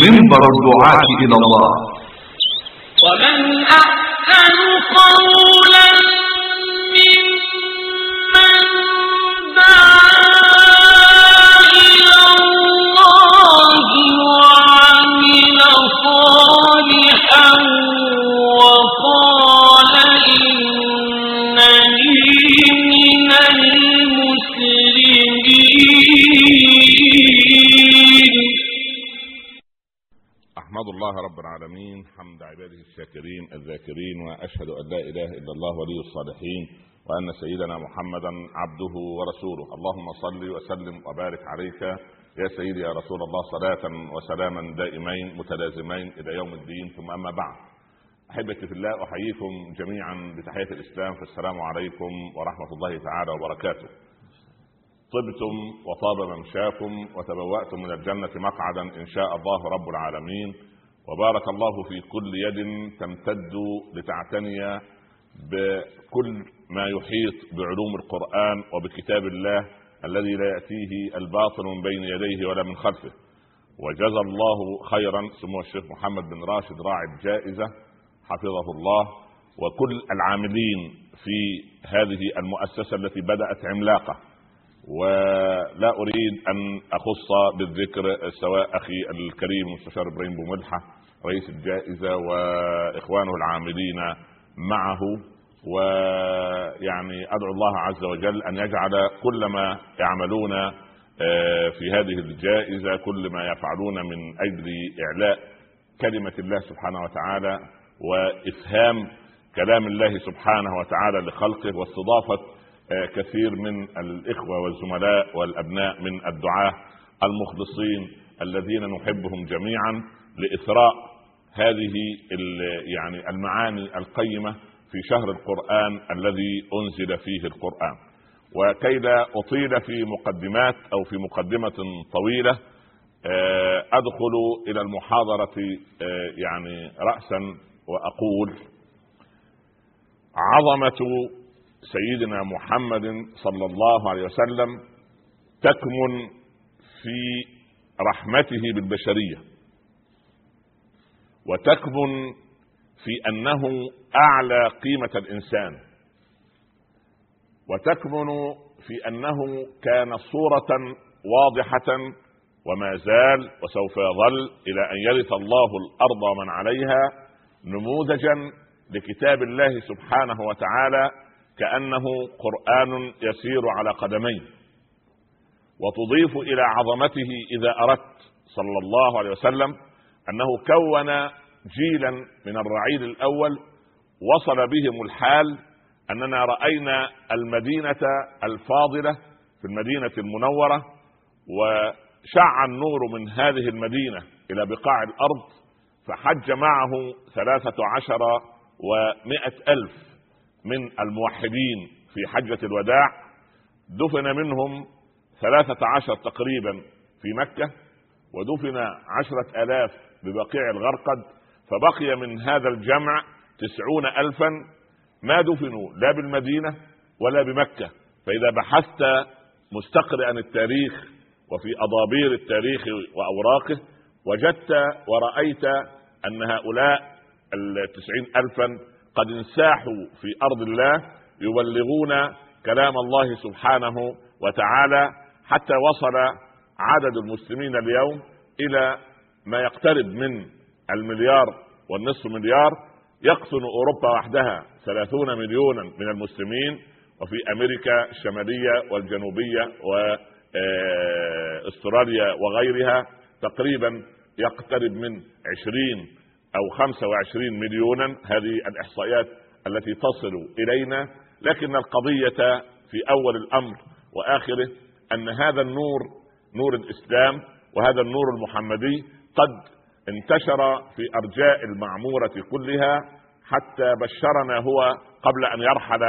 منبر الدعاة إلى الله. ومن أحسن قولا الله رب العالمين. حمد عباده الشاكرين الذاكرين وأشهد أن لا إله إلا الله ولي الصالحين وأن سيدنا محمدا عبده ورسوله. اللهم صل وسلم وبارك عليك يا سيدي يا رسول الله صلاة وسلاما دائمين متلازمين إلى يوم الدين. ثم أما بعد أحبتي في الله أحييكم جميعا بتحيه الإسلام. فالسلام عليكم ورحمة الله تعالى وبركاته. طبتم وطاب ممشاكم وتبوأتم من الجنة مقعدا إن شاء الله رب العالمين. وبارك الله في كل يد تمتد لتعتني بكل ما يحيط بعلوم القرآن وبكتاب الله الذي لا يأتيه الباطل من بين يديه ولا من خلفه. وجزى الله خيرا سمو الشيخ محمد بن راشد راعي الجائزة حفظه الله. وكل العاملين في هذه المؤسسة التي بدأت عملاقة. ولا أريد أن أخص بالذكر سواء أخي الكريم المستشار إبراهيم بوملحه رئيس الجائزة وإخوانه العاملين معه. ويعني أدعو الله عز وجل أن يجعل كل ما يعملون آه، في هذه الجائزة كل ما يفعلون من أجل إعلاء كلمة الله سبحانه وتعالى وإفهام كلام الله سبحانه وتعالى لخلقه واستضافة كثير من الإخوة والزملاء والأبناء من الدعاة المخلصين الذين نحبهم جميعا لاثراء هذه يعني المعاني القيمة في شهر القرآن الذي أنزل فيه القرآن. وكي لا أطيل في مقدمات أو في مقدمة طويلة آه، أدخل إلى المحاضرة آه، يعني راسا وأقول عظمة سيدنا محمد صلى الله عليه وسلم تكمن في رحمته بالبشرية. وتكمن في أنه أعلى قيمة الإنسان. وتكمن في أنه كان صورة واضحة وما زال وسوف يظل إلى أن يرث الله الأرض ومن عليها نموذجا لكتاب الله سبحانه وتعالى كأنه قرآن يسير على قدميه وتضيف إلى عظمته إذا أردت صلى الله عليه وسلم أنه كون جيلا من الرعيل الأول وصل بهم الحال أننا رأينا المدينة الفاضلة في المدينة المنورة وشع النور من هذه المدينة إلى بقاع الأرض فحج معه ثلاثة عشر ومائة ألف من الموحدين في حجة الوداع دفن منهم ثلاثة عشر تقريبا في مكة ودفن عشرة آلاف ببقيع الغرقد فبقي من هذا الجمع تسعون ألفا ما دفنوا لا بالمدينة ولا بمكة. فإذا بحثت مستقرئا التاريخ وفي أضابير التاريخ وأوراقه وجدت ورأيت أن هؤلاء التسعين ألفا قد انساحوا في أرض الله يبلغون كلام الله سبحانه وتعالى حتى وصل عدد المسلمين اليوم إلى ما يقترب من المليار والنصف مليار يقطن أوروبا وحدها ثلاثون مليونا من المسلمين وفي أمريكا الشمالية والجنوبية واستراليا وغيرها تقريبا يقترب من عشرين أو 25 مليونا هذه الإحصائيات التي تصل إلينا. لكن القضية في أول الأمر وآخره أن هذا النور نور الإسلام وهذا النور المحمدي قد انتشر في أرجاء المعمورة كلها حتى بشرنا هو قبل أن يرحل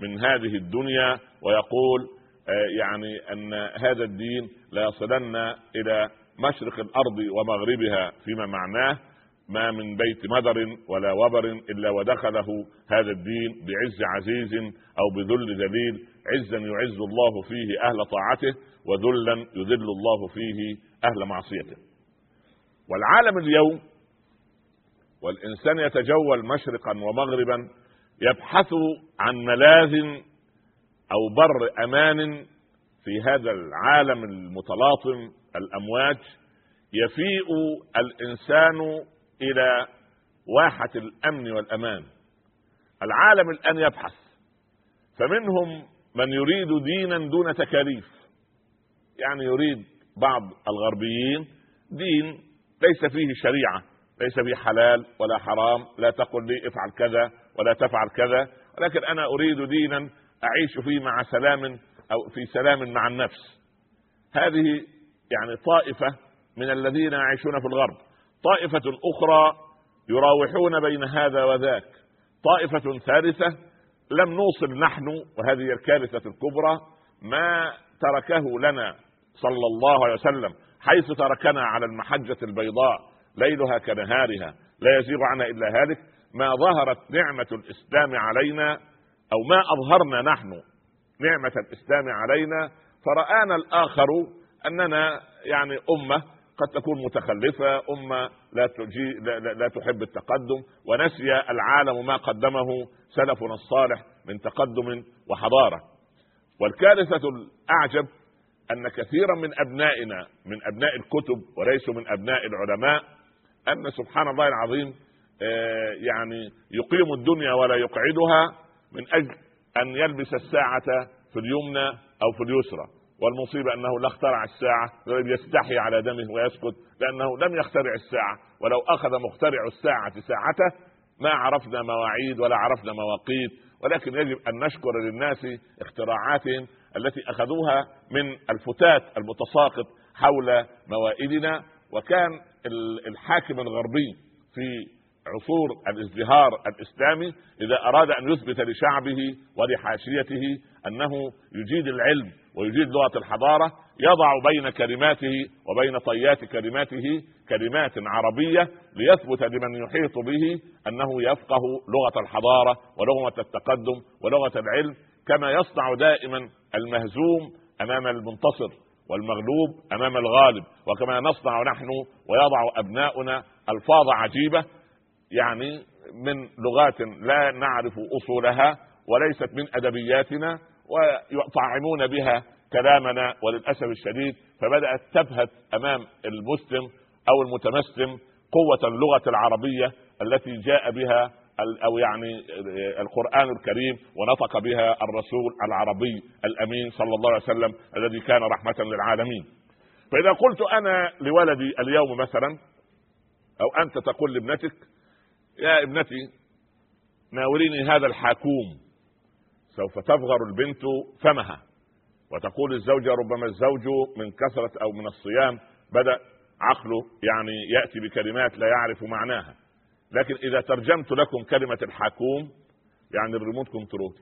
من هذه الدنيا ويقول يعني أن هذا الدين لا يصلن إلى مشرق الأرض ومغربها فيما معناه. ما من بيت مدر ولا وبر إلا ودخله هذا الدين بعز عزيز أو بذل ذليل عزا يعز الله فيه أهل طاعته وذلا يذل الله فيه أهل معصيته. والعالم اليوم والإنسان يتجول مشرقا ومغربا يبحث عن ملاذ أو بر أمان في هذا العالم المتلاطم الأمواج يفيء الإنسان إلى واحة الأمن والأمان. العالم الآن يبحث. فمنهم من يريد دينا دون تكاليف. يعني يريد بعض الغربيين دين ليس فيه شريعة ليس فيه حلال ولا حرام لا تقل لي افعل كذا ولا تفعل كذا ولكن أنا أريد دينا أعيش فيه مع سلام أو في سلام مع النفس. هذه يعني طائفة من الذين يعيشون في الغرب. طائفة أخرى يراوحون بين هذا وذاك. طائفة ثالثة لم نوصل نحن وهذه الكارثة الكبرى ما تركه لنا صلى الله عليه وسلم حيث تركنا على المحجة البيضاء ليلها كنهارها لا يزيغ عنها إلا هالك ما ظهرت نعمة الإسلام علينا أو ما أظهرنا نحن نعمة الإسلام علينا فرآنا الآخر أننا يعني أمة قد تكون متخلفة امه لا تجي لا, لا, لا تحب التقدم ونسي العالم ما قدمه سلفنا الصالح من تقدم وحضارة. والكارثة الأعجب أن كثيرا من أبنائنا من أبناء الكتب وليسوا من أبناء العلماء أن سبحان الله العظيم آه، يعني يقيم الدنيا ولا يقعدها من أجل أن يلبس الساعة في اليمنى أو في اليسرى. والمصيبة أنه لا اخترع الساعة يستحي على دمه ويسكت لأنه لم يخترع الساعة. ولو أخذ مخترع الساعة ساعته ما عرفنا مواعيد ولا عرفنا مواقيت. ولكن يجب أن نشكر للناس اختراعاتهم التي أخذوها من الفتات المتساقط حول موائدنا وكان الحاكم الغربي في عصور الازدهار الإسلامي إذا أراد أن يثبت لشعبه ولحاشيته أنه يجيد العلم ويجيد لغة الحضارة يضع بين كلماته وبين طيات كلماته كلمات عربية ليثبت لمن يحيط به أنه يفقه لغة الحضارة ولغة التقدم ولغة العلم كما يصنع دائما المهزوم أمام المنتصر والمغلوب أمام الغالب وكما نصنع نحن ويضع أبناؤنا ألفاظ عجيبة يعني من لغات لا نعرف أصولها وليست من أدبياتنا ويطعمون بها كلامنا وللأسف الشديد فبدأت تبهت أمام المسلم أو المتمسلم قوة اللغة العربية التي جاء بها أو يعني القرآن الكريم ونطق بها الرسول العربي الأمين صلى الله عليه وسلم الذي كان رحمة للعالمين. فإذا قلت أنا لولدي اليوم مثلا أو أنت تقول لابنتك يا ابنتي ناوليني هذا الحاكوم. سوف تفغر البنت فمها. وتقول الزوجة ربما الزوج من كثرة أو من الصيام بدأ عقله يعني يأتي بكلمات لا يعرف معناها. لكن إذا ترجمت لكم كلمة الحاكوم يعني الريموت كنترول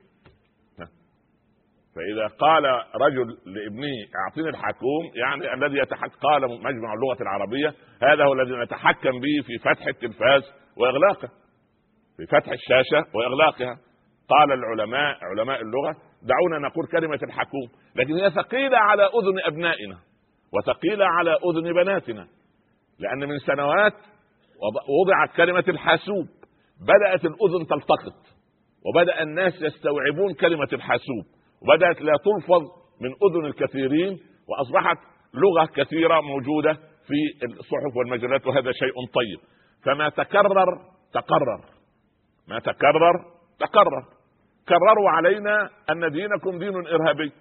فإذا قال رجل لابنه أعطيني الحاكوم يعني الذي يتحكم قال مجمع اللغة العربية هذا هو الذي نتحكم به في فتح التلفاز وإغلاقه. في فتح الشاشة وإغلاقها. قال العلماء علماء اللغة دعونا نقول كلمة الحكوم. لكن هي ثقيلة على أذن أبنائنا وثقيلة على أذن بناتنا لأن من سنوات وضعت كلمة الحاسوب بدأت الأذن تلتقط وبدأ الناس يستوعبون كلمة الحاسوب وبدأت لا تلفظ من أذن الكثيرين وأصبحت لغة كثيرة موجودة في الصحف والمجلات وهذا شيء طيب. فما تكرر تقرر. ما تكرر تقرر. كرروا علينا أن دينكم دين إرهابي.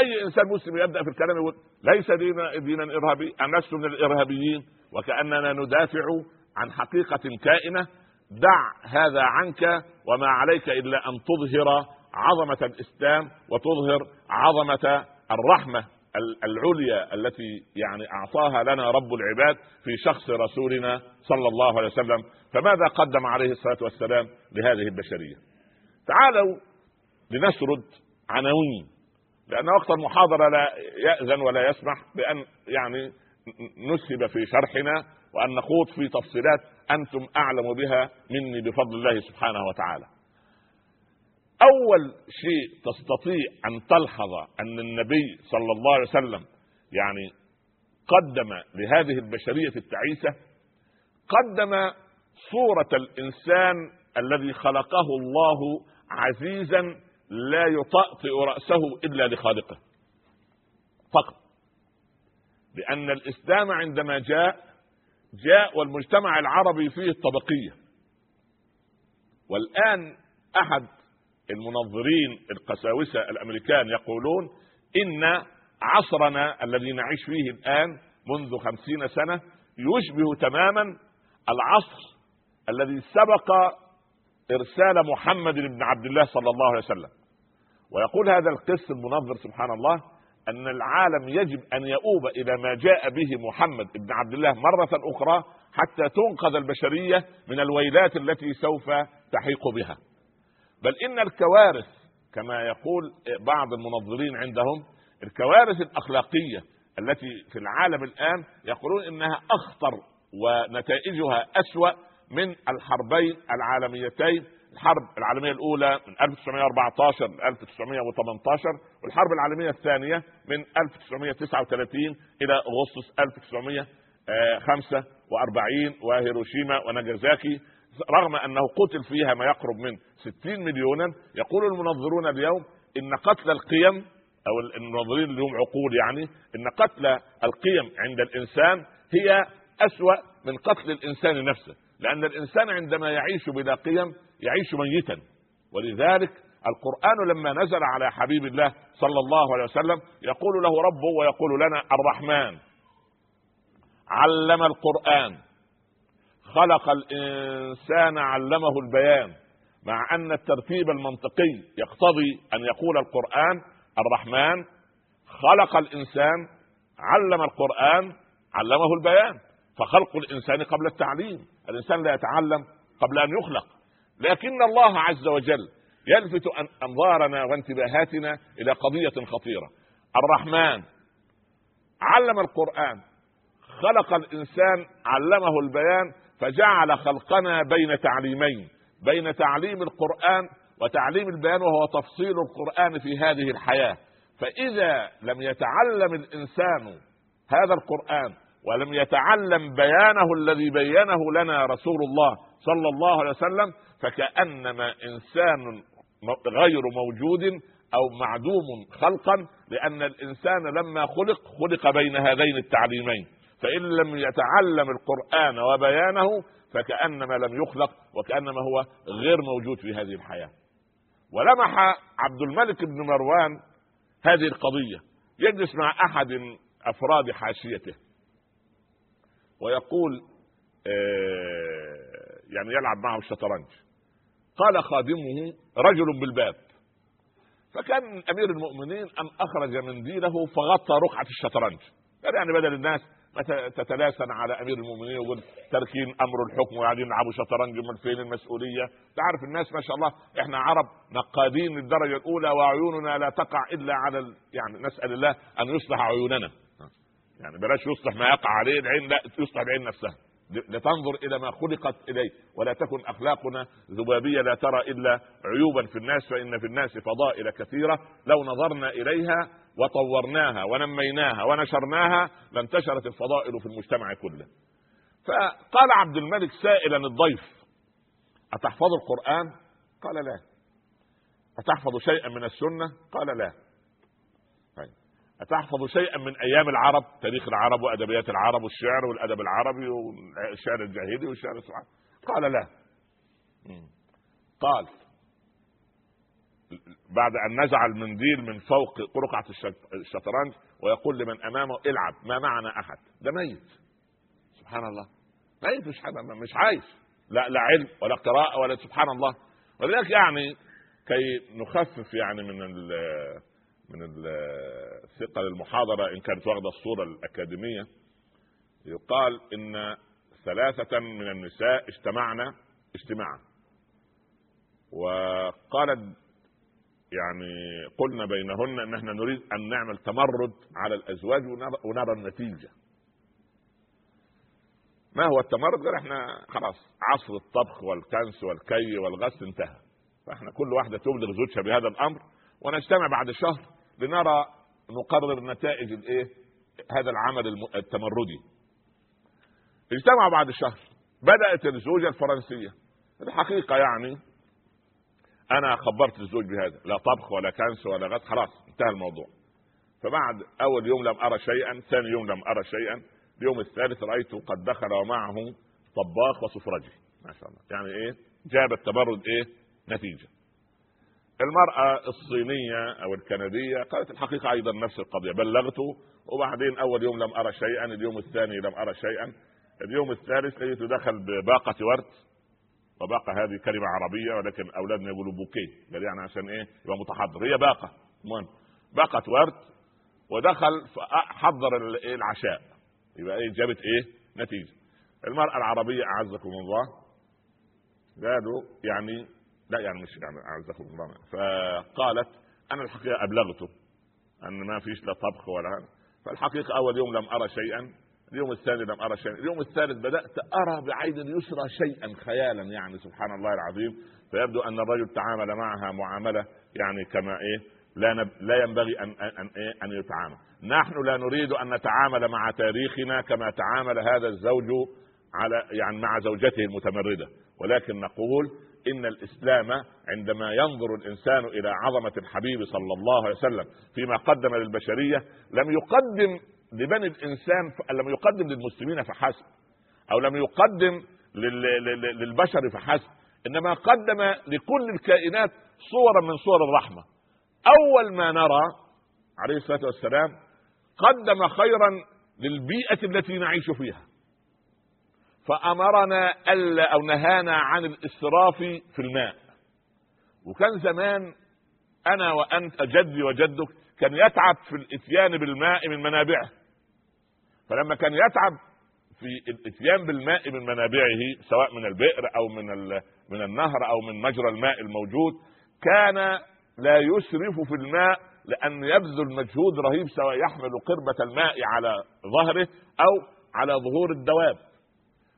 أي إنسان مسلم يبدأ في الكلام يقول ليس دين دينا إرهابي أنا لست من الإرهابيين وكأننا ندافع عن حقيقة كائنة. دع هذا عنك وما عليك إلا أن تظهر عظمة الإسلام وتظهر عظمة الرحمة العليا التي يعني أعطاها لنا رب العباد في شخص رسولنا صلى الله عليه وسلم. فماذا قدم عليه الصلاة والسلام لهذه البشرية؟ تعالوا لنسرد عناوين لأن وقت المحاضره لا يأذن ولا يسمح بأن يعني نسهب في شرحنا وأن نخوض في تفصيلات أنتم أعلم بها مني بفضل الله سبحانه وتعالى. أول شيء تستطيع أن تلحظ أن النبي صلى الله عليه وسلم يعني قدم لهذه البشرية التعيسة قدم صورة الإنسان الذي خلقه الله عزيزا لا يطأطئ رأسه إلا لخالقه. فقط. لأن الإسلام عندما جاء جاء والمجتمع العربي فيه الطبقية. والآن أحد المنظرين القساوسة الأمريكان يقولون إن عصرنا الذي نعيش فيه الآن منذ خمسين سنة يشبه تماما العصر الذي سبق إرسال محمد بن عبد الله صلى الله عليه وسلم ويقول هذا القس المنظر سبحان الله أن العالم يجب أن يؤوب إلى ما جاء به محمد بن عبد الله مرة أخرى حتى تنقذ البشرية من الويلات التي سوف تحيق بها. بل إن الكوارث كما يقول بعض المنظرين عندهم الكوارث الأخلاقية التي في العالم الآن يقولون إنها أخطر ونتائجها أسوأ من الحربين العالميتين الحرب العالمية الأولى من 1914 ل 1918 والحرب العالمية الثانية من 1939 إلى أغسطس 1945 وهيروشيما وناجازاكي رغم أنه قتل فيها ما يقرب من 60 مليونا يقول المنظرون اليوم إن قتل القيم أو المنظرين اللي هم عقول يعني إن قتل القيم عند الإنسان هي أسوأ من قتل الإنسان نفسه. لأن الإنسان عندما يعيش بلا قيم يعيش ميتا. ولذلك القرآن لما نزل على حبيب الله صلى الله عليه وسلم يقول له ربه ويقول لنا الرحمن. علم القرآن. خلق الإنسان علمه البيان. مع أن الترتيب المنطقي يقتضي أن يقول القرآن الرحمن. خلق الإنسان علم القرآن علمه البيان. فخلق الإنسان قبل التعليم. الإنسان لا يتعلم قبل أن يخلق. لكن الله عز وجل يلفت أنظارنا وانتباهاتنا إلى قضية خطيرة. الرحمن علم القرآن خلق الإنسان علمه البيان فجعل خلقنا بين تعليمين بين تعليم القرآن وتعليم البيان وهو تفصيل القرآن في هذه الحياة. فإذا لم يتعلم الإنسان هذا القرآن ولم يتعلم بيانه الذي بينه لنا رسول الله صلى الله عليه وسلم فكأنما إنسان غير موجود أو معدوم خلقا لأن الإنسان لما خلق خلق بين هذين التعليمين. فإن لم يتعلم القرآن وبيانه فكأنما لم يخلق وكأنما هو غير موجود في هذه الحياة. ولمح عبد الملك بن مروان هذه القضية. يجلس مع أحد أفراد حاشيته. ويقول آه، يعني يلعب معه الشطرنج. قال خادمه رجل بالباب. فكان أمير المؤمنين أن أخرج منديله فغطى رقعة الشطرنج. يعني بدل الناس تتلاسن على أمير المؤمنين ويقول تركين أمر الحكم وقاعدين يلعبوا شطرنج من فين المسؤولية. تعرف الناس ما شاء الله إحنا عرب نقادين للدرجه الأولى وعيوننا لا تقع إلا على ال... يعني نسأل الله أن يصلح عيوننا. يعني بلاش يصلح ما يقع عليه العين لا يصلح العين نفسها. لتنظر إلى ما خلقت إليه ولا تكن أخلاقنا ذبابية لا ترى إلا عيوبا في الناس فإن في الناس فضائل كثيرة. لو نظرنا إليها وطورناها ونميناها ونشرناها لانتشرت الفضائل في المجتمع كله. فقال عبد الملك سائلا الضيف أتحفظ القرآن؟ قال لا. أتحفظ شيئا من السنة؟ قال لا. أتحفظ شيئا من أيام العرب تاريخ العرب وأدبيات العرب والشعر والأدب العربي والشعر الجاهلي والشعر السبحاني قال لا. قال. بعد أن نزع المنديل من فوق رقعة الشطرنج ويقول لمن أمامه العب ما معنا أحد. ده ميت. سبحان الله. ميت مش مش عايش. لا لا علم ولا قراءة ولا سبحان الله. ولذلك يعني كي نخفف يعني من من الثقة للمحاضرة إن كانت واخدة الصورة الأكاديمية يقال إن ثلاثة من النساء اجتمعنا اجتماعا. وقالت يعني قلنا بينهن إن إحنا نريد أن نعمل تمرد على الأزواج ونرى النتيجة. ما هو التمرد؟ قال إحنا خلاص عصر الطبخ والكنس والكي والغسل انتهى. فإحنا كل واحدة تبلغ زوجها بهذا الأمر ونجتمع بعد شهر. لنرى نقرر نتائج الايه؟ هذا العمل التمردي. اجتمعوا بعد شهر بدأت الزوجة الفرنسية. الحقيقة يعني أنا خبرت الزوج بهذا لا طبخ ولا كنس ولا غسل خلاص انتهى الموضوع. فبعد أول يوم لم أرى شيئا ثاني يوم لم أرى شيئا اليوم الثالث رايته قد دخل ومعه طباخ وسفرجي ما شاء الله. يعني إيه؟ جاب التبرد إيه؟ نتيجة. المرأة الصينية أو الكندية قالت الحقيقة أيضا نفس القضية بلغته وبعدين أول يوم لم أرى شيئا اليوم الثاني لم أرى شيئا. اليوم الثالث لقيته دخل بباقة ورد وباقة هذه كلمة عربية ولكن أولادنا يقولوا بوكيه. قال يعني عشان إيه؟ يبقى متحضر. هي باقة. المهم باقة ورد ودخل حضر العشاء. يبقى إيه؟ جابت إيه؟ نتيجة. المرأة العربية أعزكم الله قالوا يعني لا يعني مش يعني اعزكم الله فقالت أنا الحقيقة أبلغته أن ما فيش لا طبخ ولا هذا. فالحقيقة أول يوم لم أرى شيئا اليوم الثاني لم أرى شيئا. اليوم الثالث بدأت أرى بعين اليسرى شيئا خيالا يعني سبحان الله العظيم. فيبدو أن الرجل تعامل معها معاملة يعني كما إيه لا نب... لا ينبغي ان ان إيه؟ أن يتعامل. نحن لا نريد أن نتعامل مع تاريخنا كما تعامل هذا الزوج على يعني مع زوجته المتمردة. ولكن نقول إن الإسلام عندما ينظر الإنسان إلى عظمة الحبيب صلى الله عليه وسلم فيما قدم للبشرية لم يقدم لبني الإنسان لم يقدم للمسلمين فحسب أو لم يقدم للبشر فحسب إنما قدم لكل الكائنات صورا من صور الرحمة. أول ما نرى عليه الصلاة والسلام قدم خيرا للبيئة التي نعيش فيها. فأمرنا ألا أو نهانا عن الإسراف في الماء. وكان زمان أنا وأنت جدي وجدك كان يتعب في الإتيان بالماء من منابعه. فلما كان يتعب في الإتيان بالماء من منابعه سواء من البئر أو من من النهر أو من مجرى الماء الموجود كان لا يسرف في الماء لأن يبذل مجهود رهيب سواء يحمل قربة الماء على ظهره أو على ظهور الدواب.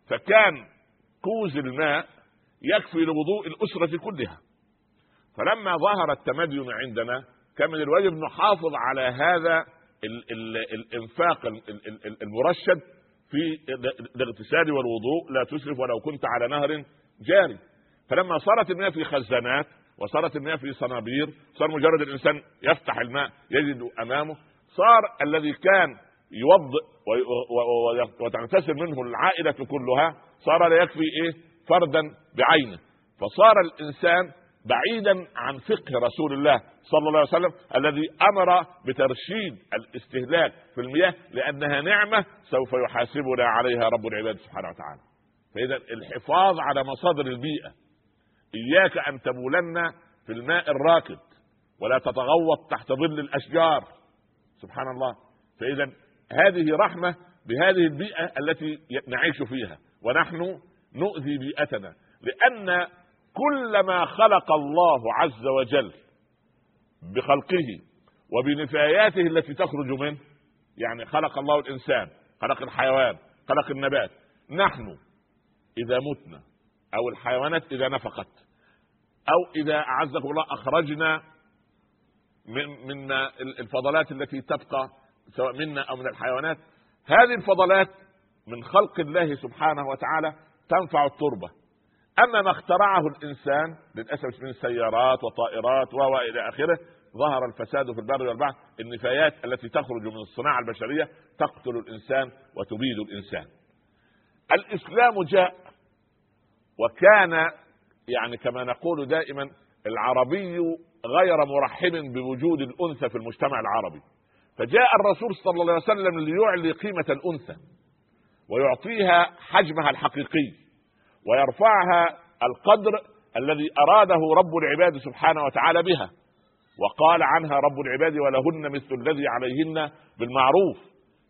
فكان كوز الماء يكفي لوضوء الأسرة كلها. فلما ظهر التمدن عندنا كان من الواجب نحافظ على هذا ال ال الإنفاق المرشد في الاغتسال والوضوء لا تسرف ولو كنت على نهر جاري. فلما صارت المياه في خزانات وصارت المياه في صنابير صار مجرد الإنسان يفتح الماء يجد أمامه صار الذي كان يوضئ وتغتسل منه العائلة كلها صار لا يكفي إيه؟ فردا بعينه. فصار الإنسان بعيدا عن فقه رسول الله صلى الله عليه وسلم الذي أمر بترشيد الاستهلاك في المياه لأنها نعمة سوف يحاسبنا عليها رب العباد سبحانه وتعالى. فإذا الحفاظ على مصادر البيئة إياك أن تبولن في الماء الراكد ولا تتغوط تحت ظل الأشجار. سبحان الله. فإذا هذه رحمة بهذه البيئة التي نعيش فيها. ونحن نؤذي بيئتنا. لأن كلما خلق الله عز وجل بخلقه وبنفاياته التي تخرج منه يعني خلق الله الإنسان خلق الحيوان خلق النبات نحن إذا متنا أو الحيوانات إذا نفقت أو إذا أعزكم الله أخرجنا من من الفضلات التي تبقى سواء منا أو من الحيوانات. هذه الفضلات من خلق الله سبحانه وتعالى تنفع التربة. أما ما اخترعه الإنسان للأسف من سيارات وطائرات والى آخره ظهر الفساد في البر والبحر. النفايات التي تخرج من الصناعة البشرية تقتل الإنسان وتبيد الإنسان. الإسلام جاء وكان يعني كما نقول دائما العربي غير مرحب بوجود الأنثى في المجتمع العربي. فجاء الرسول صلى الله عليه وسلم ليعلي قيمة الأنثى ويعطيها حجمها الحقيقي ويرفعها القدر الذي أراده رب العباد سبحانه وتعالى بها وقال عنها رب العباد ولهن مثل الذي عليهن بالمعروف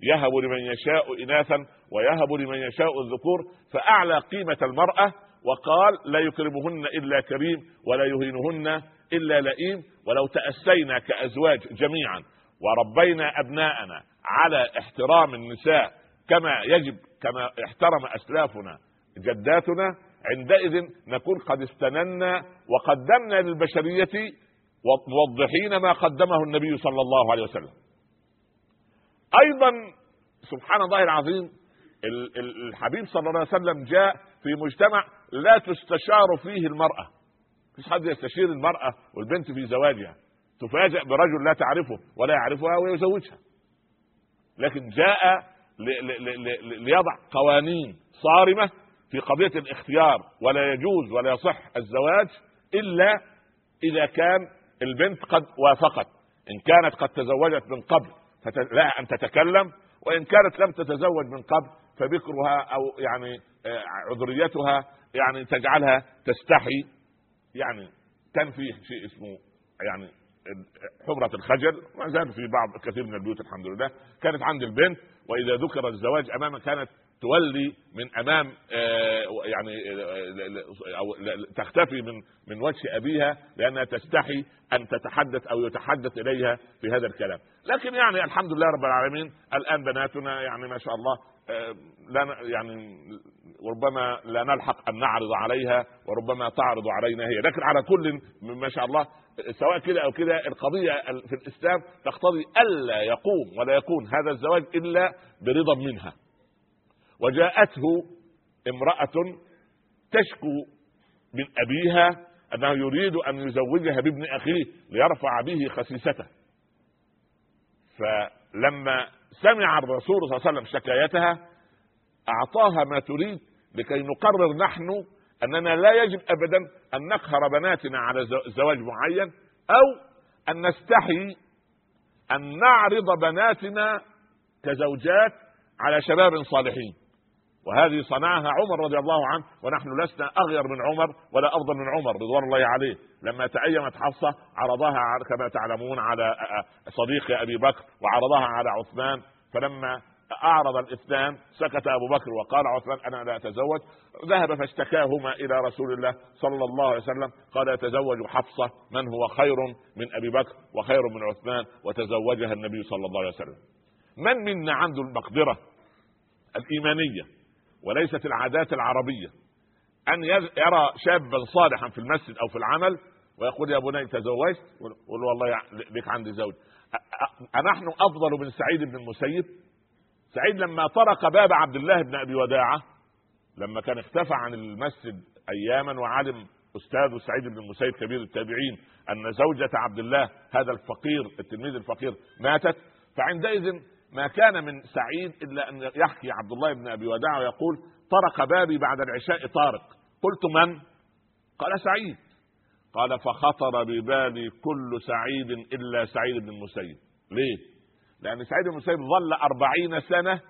يهب لمن يشاء إناثا ويهب لمن يشاء الذكور فأعلى قيمة المرأة وقال لا يكرمهن إلا كريم ولا يهينهن إلا لئيم ولو تأسينا كأزواج جميعا وربينا أبناءنا على احترام النساء كما يجب كما احترم أسلافنا. جداتنا عندئذ نكون قد استننا وقدمنا للبشرية موضحين ما قدمه النبي صلى الله عليه وسلم. أيضا سبحان الله العظيم ال- ال- الحبيب صلى الله عليه وسلم جاء في مجتمع لا تستشار فيه المرأة. مفيش حد يستشير المرأة والبنت في زواجها. تفاجأ برجل لا تعرفه ولا يعرفها ويزوجها. لكن جاء ليضع قوانين صارمة في قضية الاختيار ولا يجوز ولا يصح الزواج إلا إذا كان البنت قد وافقت. إن كانت قد تزوجت من قبل فلها أن تتكلم وإن كانت لم تتزوج من قبل فبكرها أو يعني آه، عذريتها يعني تجعلها تستحي يعني كان شيء اسمه يعني حمرة الخجل ما زال في بعض كثير من البيوت الحمد لله. كانت عند البنت وإذا ذكر الزواج امامها كانت تولي من أمام آه، يعني آه، أو تختفي من من وجه أبيها لأنها تستحي أن تتحدث أو يتحدث إليها في هذا الكلام. لكن يعني الحمد لله رب العالمين الآن بناتنا يعني ما شاء الله آه، لا يعني وربما لا نلحق أن نعرض عليها وربما تعرض علينا هي. لكن على كل ما شاء الله سواء كده أو كده القضية في الإسلام تقتضي ألا يقوم ولا يكون هذا الزواج إلا برضا منها. وجاءته امرأة تشكو من أبيها أنه يريد أن يزوجها بابن أخيه ليرفع به خسيسته. فلما سمع الرسول صلى الله عليه وسلم شكايتها أعطاها ما تريد لكي نقرر نحن أننا لا يجب ابدا أن نقهر بناتنا على زو- زواج معين أو أن نستحي أن نعرض بناتنا كزوجات على شباب صالحين. وهذه صنعها عمر رضي الله عنه ونحن لسنا أغير من عمر ولا أفضل من عمر رضوان الله عليه. لما تأيمت حفصة عرضها كما تعلمون على صديق أبي بكر وعرضها على عثمان. فلما أعرض الاثنان سكت أبو بكر وقال عثمان أنا لا أتزوج ذهب فاشتكاهما إلى رسول الله صلى الله عليه وسلم قال يتزوج حفصة من هو خير من أبي بكر وخير من عثمان؟ وتزوجها النبي صلى الله عليه وسلم. من منا عنده المقدرة الإيمانية وليست العادات العربية أن يرى شابا صالحا في المسجد أو في العمل ويقول يا بني تزوجت؟ والله لك عندي زوج. أنحن أفضل من سعيد بن المسيب؟ سعيد لما طرق باب عبد الله بن أبي وداعة لما كان اختفى عن المسجد أياما وعلم أستاذ سعيد بن المسيب كبير التابعين أن زوجة عبد الله هذا الفقير التلميذ الفقير ماتت. فعندئذ ما كان من سعيد إلا أن يحكي عبد الله بن أبي وداعة ويقول طرق بابي بعد العشاء طارق. قلت من؟ قال سعيد. قال فخطر ببالي كل سعيد إلا سعيد بن المسيب ليه؟ لأن سعيد بن المسيب ظل أربعين سنة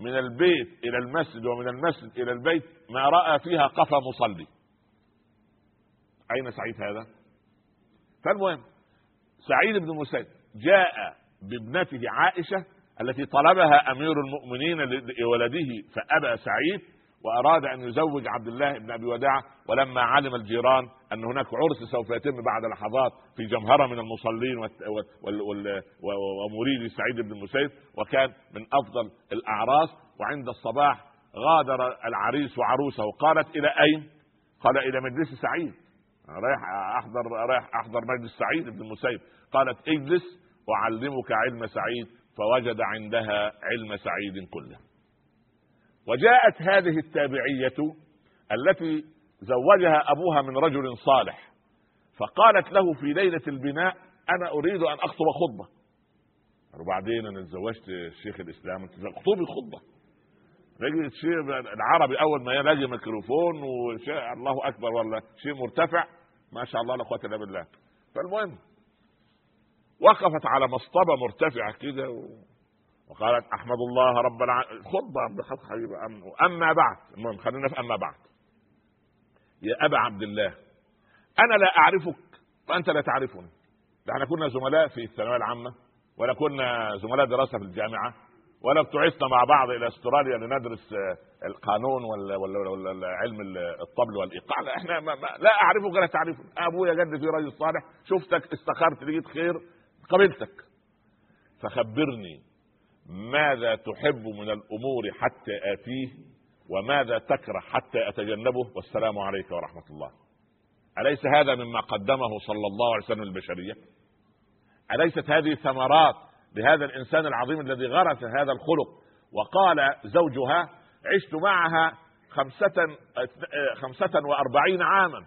من البيت إلى المسجد ومن المسجد إلى البيت ما رأى فيها قفا مصلي. أين سعيد هذا؟ فالمهم سعيد بن المسيب جاء بابنته عائشة التي طلبها أمير المؤمنين لولده فأبى سعيد وأراد أن يزوج عبد الله بن أبي وداعه ولما علم الجيران أن هناك عرس سوف يتم بعد لحظات في جمهرة من المصلين ومريد سعيد بن المسيب وكان من أفضل الأعراس. وعند الصباح غادر العريس وعروسه قالت إلى أين؟ قال إلى مجلس سعيد. رايح أحضر رايح أحضر مجلس سعيد بن المسيب قالت اجلس اعلمك علم سعيد فوجد عندها علم سعيد كله. وجاءت هذه التابعية التي زوجها أبوها من رجل صالح فقالت له في ليلة البناء أنا أريد أن أخطب خطبة. وبعدين أنا تزوجت شيخ الإسلام اخطبي خطبة رجل الشيخ العربي أول ما يلاقي ميكروفون الله أكبر ولا شيء مرتفع. ما شاء الله لا قوة إلا بالله فالمهم وقفت على مصطبة مرتفعة كده و... وقالت أحمد الله رب العالمين خطبه بحق حبيبي أم- أما بعد. المهم خلينا في اما بعد. يا أبا عبد الله أنا لا أعرفك وأنت لا تعرفني. إحنا كنا زملاء في الثانوية العامة ولا كنا زملاء دراسة في الجامعة ولا ابتعثنا مع بعض إلى أستراليا لندرس آه، القانون ولا ولا, ولا, علم ال- الطبل والإيقاع. لا إحنا ما ما لا أعرفك ولا تعرفني. أبويا جد في رجل صالح شفتك استخرت لقيت خير قبلتك. فخبرني ماذا تحب من الأمور حتى آتيه وماذا تكره حتى أتجنبه؟ والسلام عليك ورحمة الله. أليس هذا مما قدمه صلى الله عليه وسلم البشريه أليست هذه ثمرات لهذا الإنسان العظيم الذي غرس هذا الخلق؟ وقال زوجها عشت معها خمسة, خمسة وأربعين عاما.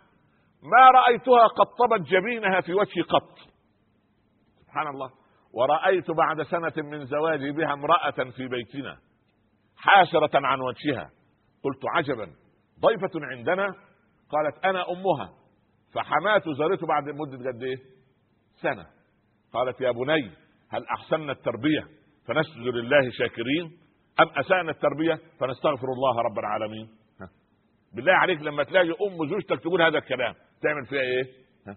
ما رأيتها قد طبت جبينها في وجهي قط. سبحان الله. ورأيت بعد سنة من زواجي بها امرأة في بيتنا حاشرة عن وجهها. قلت عجبا ضيفة عندنا؟ قالت أنا أمها. فحماته زارته بعد مدة قد إيه؟ سنة. قالت يا بني هل أحسننا التربية فنسجد لله شاكرين؟ أم أسأنا التربية فنستغفر الله رب العالمين؟ ها. بالله عليك لما تلاقي أم زوجتك تقول هذا الكلام تعمل فيها إيه؟ ها.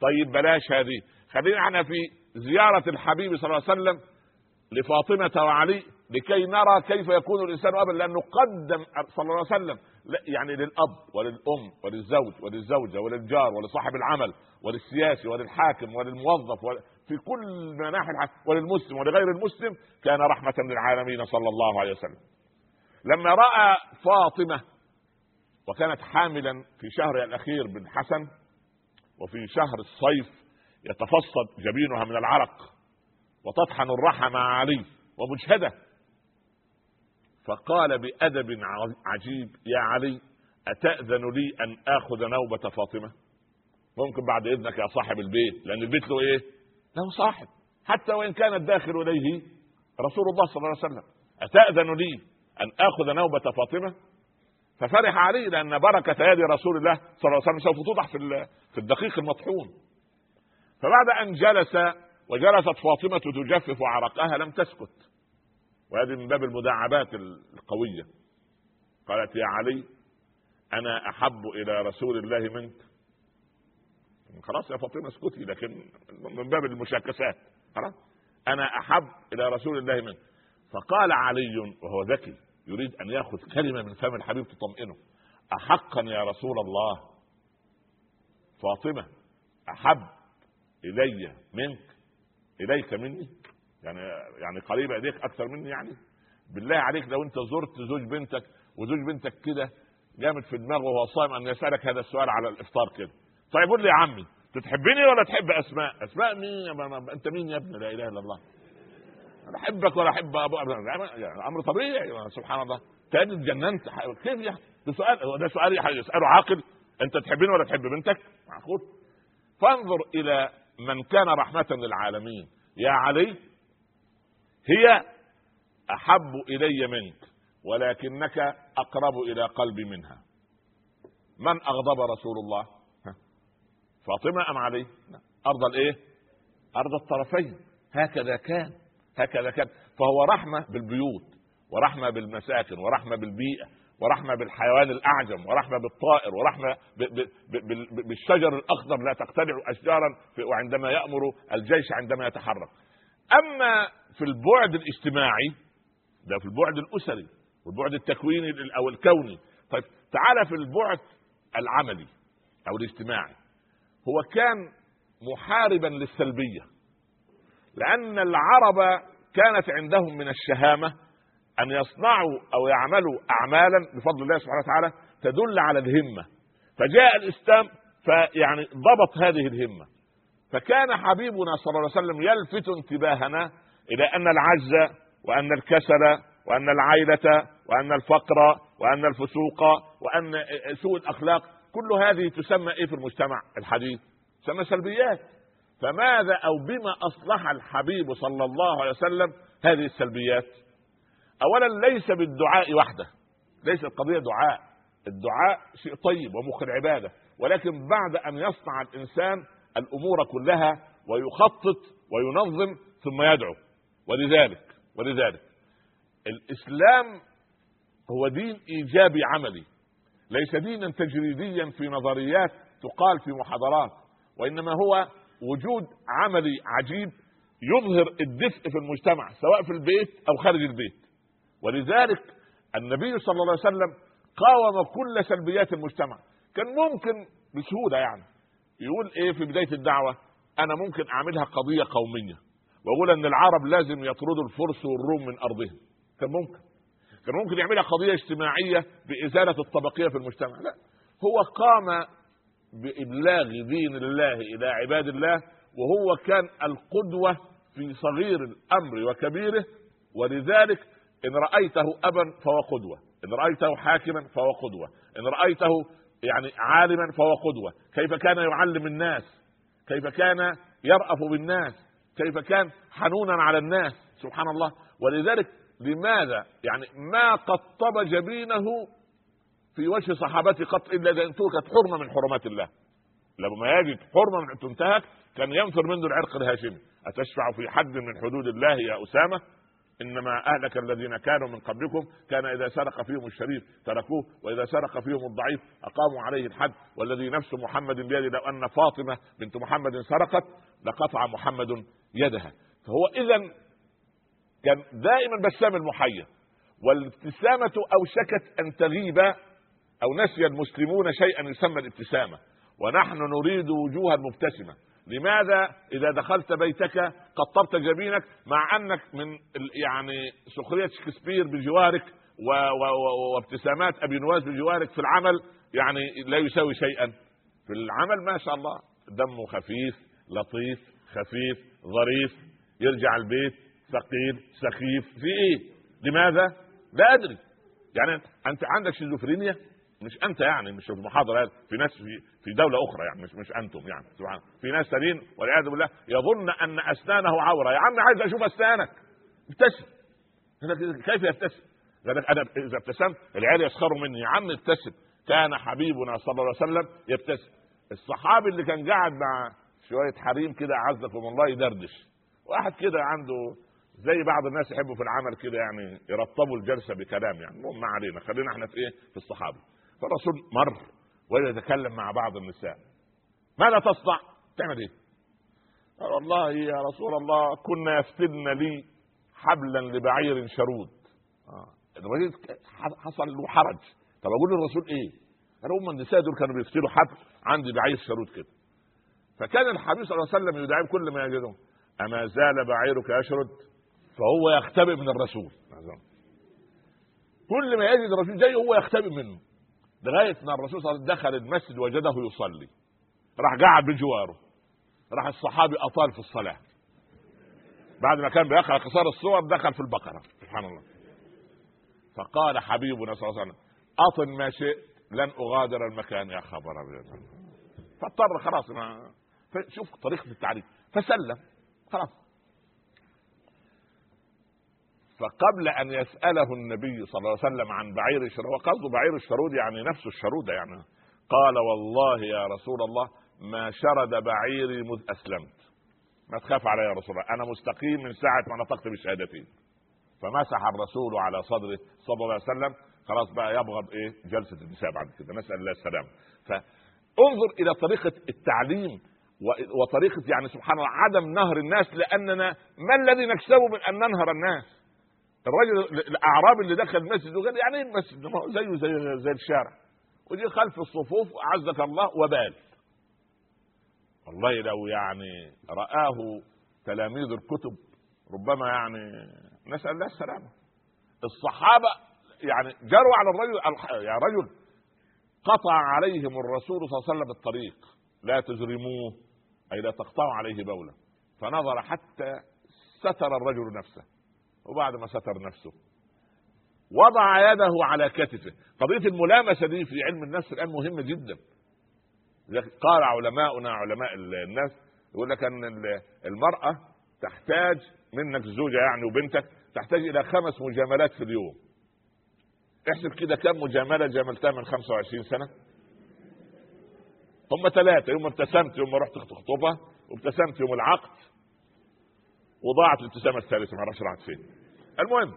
طيب بلاش هذه. خلينا إحنا في زيارة الحبيب صلى الله عليه وسلم لفاطمة وعلي لكي نرى كيف يكون الإنسان أبا لأنه قدم صلى الله عليه وسلم يعني للأب وللأم وللزوج وللزوجة وللجار ولصاحب العمل وللسياسي وللحاكم وللموظف في كل مناحي وللمسلم ولغير المسلم كان رحمة للعالمين صلى الله عليه وسلم. لما رأى فاطمة وكانت حاملا في شهرها الأخير بالحسن وفي شهر الصيف يتفصد جبينها من العرق وتطحن الرحى مع علي ومجهده. فقال بأدب عجيب يا علي أتأذن لي أن آخذ نوبة فاطمة؟ ممكن بعد إذنك يا صاحب البيت لأن البيت له إيه؟ له صاحب. حتى وإن كان الداخل إليه رسول الله صلى الله عليه وسلم. أتأذن لي أن آخذ نوبة فاطمة؟ ففرح علي لأن بركة يد رسول الله صلى الله عليه وسلم. سوف توضح في في الدقيق المطحون. فبعد أن جلس وجلست فاطمة تجفف عرقها لم تسكت. وهذه من باب المداعبات القوية. قالت يا علي أنا أحب إلى رسول الله منك. خلاص يا فاطمة اسكتي لكن من باب المشاكسات. خلاص. أنا أحب إلى رسول الله منك. فقال علي وهو ذكي يريد أن يأخذ كلمة من فم الحبيب تطمئنه. أحقا يا رسول الله. فاطمة أحب إلي منك إليك مني يعني يعني قريبه إليك أكثر مني يعني؟ بالله عليك لو أنت زرت زوج بنتك وزوج بنتك كده جامد في دماغه وهو صائم أن يسألك هذا السؤال على الإفطار كده. طيب قول لي يا عمي تحبني ولا تحب أسماء؟ أسماء مين أنت مين يا ابني؟ لا إله إلا الله. أنا أحبك ولا أحب أبو يعني أمر طبيعي سبحان الله. تاني اتجننت كيف يا ده سؤال ده سؤال يسأله عاقل أنت تحبني ولا تحب بنتك؟ معقول. فانظر إلى من كان رحمة للعالمين. يا علي هي أحب إلي منك ولكنك أقرب إلى قلبي منها. من أغضب رسول الله؟ فاطمة أم علي؟ ارض الإيه؟ ارض الطرفين. هكذا كان. هكذا كان. فهو رحمة بالبيوت ورحمة بالمساكن ورحمة بالبيئة ورحمة بالحيوان الأعجم ورحمة بالطائر ورحمة بالشجر الأخضر لا تقتلع أشجارا وعندما يأمر الجيش عندما يتحرك. أما في البعد الاجتماعي ده في البعد الأسري والبعد التكويني أو الكوني طيب تعال في البعد العملي أو الاجتماعي. هو كان محاربا للسلبية لأن العرب كانت عندهم من الشهامة أن يصنعوا أو يعملوا اعمالا بفضل الله سبحانه وتعالى تدل على الهمة. فجاء الإسلام فيعني ضبط هذه الهمة. فكان حبيبنا صلى الله عليه وسلم يلفت انتباهنا إلى أن العجز وأن الكسل وأن العيلة وأن الفقر وأن الفسوق وأن سوء الأخلاق كل هذه تسمى إيه في المجتمع؟ الحديث. تسمى سلبيات. فماذا أو بما أصلح الحبيب صلى الله عليه وسلم هذه السلبيات؟ اولا ليس بالدعاء وحده. ليس القضية دعاء. الدعاء شيء طيب ومخ العبادة. ولكن بعد أن يصنع الإنسان الأمور كلها ويخطط وينظم ثم يدعو. ولذلك ولذلك الإسلام هو دين إيجابي عملي. ليس دينا تجريديا في نظريات تقال في محاضرات. وإنما هو وجود عملي عجيب يظهر الدفء في المجتمع سواء في البيت أو خارج البيت. ولذلك النبي صلى الله عليه وسلم قاوم كل سلبيات المجتمع. كان ممكن بسهولة يعني. يقول إيه في بداية الدعوة؟ أنا ممكن أعملها قضية قومية. وأقول إن العرب لازم يطردوا الفرس والروم من أرضهم. كان ممكن. كان ممكن يعملها قضية اجتماعية بإزالة الطبقية في المجتمع. لا. هو قام بإبلاغ دين الله إلى عباد الله وهو كان القدوة في صغير الأمر وكبيره. ولذلك إن رأيته أبا فهو قدوة. إن رأيته حاكما فهو قدوة. إن رأيته يعني عالما فهو قدوة. كيف كان يعلم الناس؟ كيف كان يرأف بالناس؟ كيف كان حنونا على الناس؟ سبحان الله. ولذلك لماذا؟ يعني ما قطب جبينه في وجه صحابته قط إلا إذا انتهكت حرمة من حرمات الله. لما يجد حرمة تنتهك كان ينفر منه العرق الهاشمي. أتشفع في حد من حدود الله يا أسامة؟ إنما أهلك الذين كانوا من قبلكم كان إذا سرق فيهم الشريف تركوه وإذا سرق فيهم الضعيف أقاموا عليه الحد. والذي نفس محمد بيده لو أن فاطمة بنت محمد سرقت لقطع محمد يدها. فهو اذا كان دائما بسام المحيا والابتسامة أوشكت أن تغيب أو نسي المسلمون شيئا يسمى الابتسامة. ونحن نريد وجوها مبتسمة. لماذا إذا دخلت بيتك قطبت جبينك مع أنك من يعني سخرية شكسبير بجوارك وابتسامات أبي نواس بجوارك في العمل يعني لا يساوي شيئا. في العمل ما شاء الله دمه خفيف لطيف خفيف ظريف يرجع البيت ثقيل سخيف. في إيه؟ لماذا؟ لا أدري. يعني أنت عندك شيزوفرينيا؟ مش أنت يعني مش المحاضره في ناس في في دولة أخرى يعني مش مش أنتم يعني سبحان في ناس ثانيين والعياذ بالله يظن أن أسنانه عورة. يا عم عايز أشوف أسنانك. ابتسم. كيف يبتسم؟ قال أنا إذا ابتسمت العيال يسخروا مني. يا عم ابتسم. كان حبيبنا صلى الله عليه وسلم يبتسم. الصحابي اللي كان قاعد مع شوية حريم كده اعزكم الله يدردش. واحد كده عنده زي بعض الناس يحبوا في العمل كده يعني يرطبوا الجلسة بكلام يعني. المهم ما علينا. خلينا إحنا في إيه؟ في الصحابه فالرسول مر ويتكلم مع بعض النساء ماذا تصنع؟ تعمل إيه؟ قال والله يا رسول الله كنا يفتدن لي حبلا لبعير شرود آه. حصل له حرج طب أقول للرسول إيه؟ قال هم النساء دول كانوا بيفتلوا حبل عندي بعير شرود كده فكان الحبيب صلى الله عليه وسلم يدعي كل ما يجدهم أما زال بعيرك يشرد فهو يختبئ من الرسول كل ما يجد الرسول جاي هو يختبئ منه لغايه ما الرسول صلى الله عليه وسلم دخل المسجد وجده يصلي. راح قعد بجواره. راح الصحابي أطال في الصلاة. بعد ما كان بيقرأ قصار الصور دخل في البقرة. سبحان الله. فقال حبيبنا صلى الله عليه وسلم أطن ما شئت لن أغادر المكان يا خبر فاضطر خلاص ما شوف طريقة التعريف فسلم. خلاص. فقبل أن يسأله النبي صلى الله عليه وسلم عن بعير الشرود وقصده بعير الشرود يعني نفس الشروده يعني. قال والله يا رسول الله ما شرد بعيري مذ أسلمت. ما تخاف علي يا رسول الله أنا مستقيم من ساعة ما نطقت بالشهادتين فمسح الرسول على صدره صلى الله عليه وسلم. خلاص بقى يبغض إيه؟ جلسة النساء بعد كده. نسأل الله السلامة. فانظر إلى طريقة التعليم وطريقة يعني سبحان الله عدم نهر الناس لأننا ما الذي نكسبه من أن ننهر الناس؟ الراجل الاعرابي اللي دخل المسجد وقال يعني إيه المسجد زيه زي زي الشارع. وجي خلف الصفوف أعزك الله وبال. والله لو يعني رآه تلاميذ الكتب ربما يعني نسأل الله السلامة. الصحابة يعني جروا على الرجل يا رجل قطع عليهم الرسول صلى الله عليه وسلم الطريق. لا تجرموه أي لا تقطعوا عليه بولا. فنظر حتى ستر الرجل نفسه. وبعد ما ستر نفسه. وضع يده على كتفه. قضية الملامسة دي في علم النفس الآن مهمة جدا. قال علماؤنا علماء الناس يقول لك أن المرأة تحتاج منك زوجة يعني وبنتك تحتاج إلى خمس مجاملات في اليوم. احسب كده كم مجاملة جاملتها من 25 سنة؟ هم ثلاثة. يوم ابتسمت يوم رحت تخطبها وابتسمت يوم العقد وضاعت الابتسامة الثالثة ما أعرفش راحت فين. المهم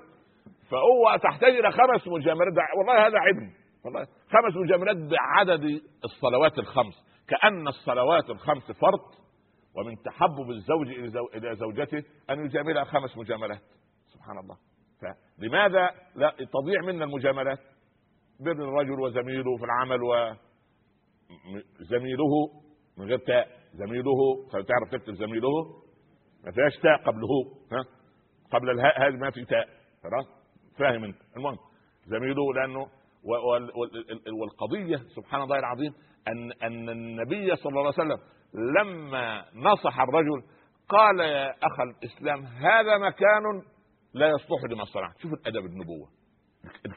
فهو تحتاج إلى خمس مجاملات والله هذا علم والله خمس مجاملات بعدد الصلوات الخمس. كأن الصلوات الخمس فرض ومن تحبب الزوج إلى زوجته أن يجاملها خمس مجاملات. سبحان الله. فلماذا لا تضيع منا المجاملات؟ بر الرجل وزميله في العمل و زميله من غير تاء زميله تعرف تكتب زميله. ما فيهاش تاء قبله ها؟ قبل الهاء هذه ما في تاء خلاص؟ فاهم انت. المهم زميله لأنه والقضية سبحان الله العظيم ان أن النبي صلى الله عليه وسلم لما نصح الرجل قال يا أخ الإسلام هذا مكان لا يصلح لما صنعت شوف الأدب النبوة.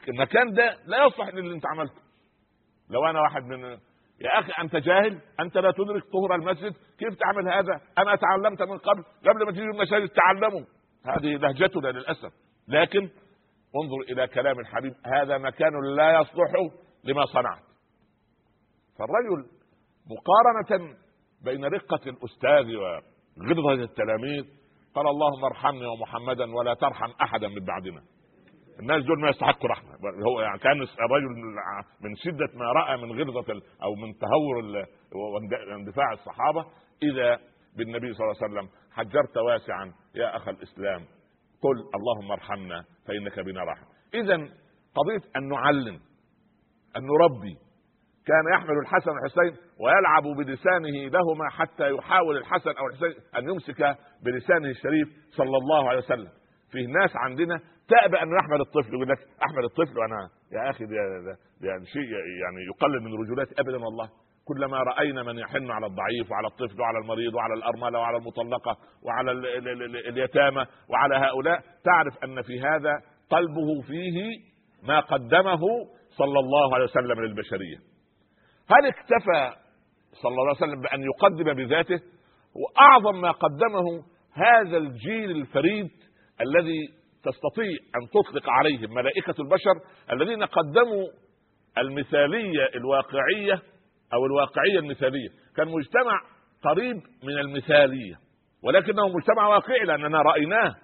المكان ده لا يصلح للي أنت عملته. لو أنا واحد من يا أخي أنت جاهل؟ أنت لا تدرك طهر المسجد؟ كيف تعمل هذا؟ أنا تعلمت من قبل؟ قبل ما تيجي المساجد تعلموا هذه لهجتنا للأسف. لكن انظر إلى كلام الحبيب. هذا مكان لا يصلح لما صنعت. فالرجل مقارنة بين رقة الأستاذ وغلظة التلاميذ قال اللهم ارحمني ومحمدا ولا ترحم أحدا من بعدنا. الناس دول ما يستحقوا رحمة. هو يعني كان الرجل من شدة ما رأى من غلظه أو من تهور واندفاع الصحابة إذا بالنبي صلى الله عليه وسلم حجرت واسعا يا أخ الإسلام قل اللهم ارحمنا فإنك بنا رحم اذا قضية أن نعلم أن نربي كان يحمل الحسن والحسين ويلعب بلسانه لهما حتى يحاول الحسن أو الحسين أن يمسك بلسانه الشريف صلى الله عليه وسلم. فيه ناس عندنا تأبى أن يحمل الطفل يقول لك أحمل الطفل وأنا يا أخي يعني شيء يعني يقلل من رجولاتي أبدا والله. كلما رأينا من يحن على الضعيف وعلى الطفل وعلى المريض وعلى الأرملة وعلى المطلقة وعلى اليتامى وعلى هؤلاء تعرف أن في هذا قلبه فيه ما قدمه صلى الله عليه وسلم للبشرية. هل اكتفى صلى الله عليه وسلم بأن يقدم بذاته؟ وأعظم ما قدمه هذا الجيل الفريد الذي تستطيع أن تطلق عليهم ملائكة البشر الذين قدموا المثالية الواقعية أو الواقعية المثالية. كان مجتمع قريب من المثالية ولكنه مجتمع واقعي لأننا رأيناه.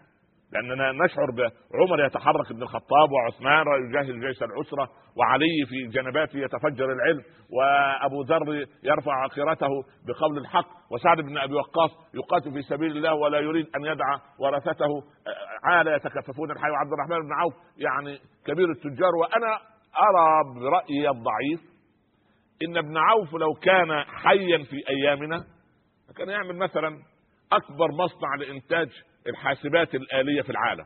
لأننا نشعر بعمر يتحرك ابن الخطاب وعثمان يجهز جيش العسرة وعلي في جنباته يتفجر العلم وأبو ذر يرفع عقيرته بقول الحق وسعد بن أبي وقاص يقاتل في سبيل الله ولا يريد أن يدع ورثته. عال يتكففون الحي وعبد الرحمن بن عوف يعني كبير التجار وأنا أرى برأيي الضعيف إن ابن عوف لو كان حيا في أيامنا كان يعمل مثلا أكبر مصنع لإنتاج الحاسبات الآلية في العالم.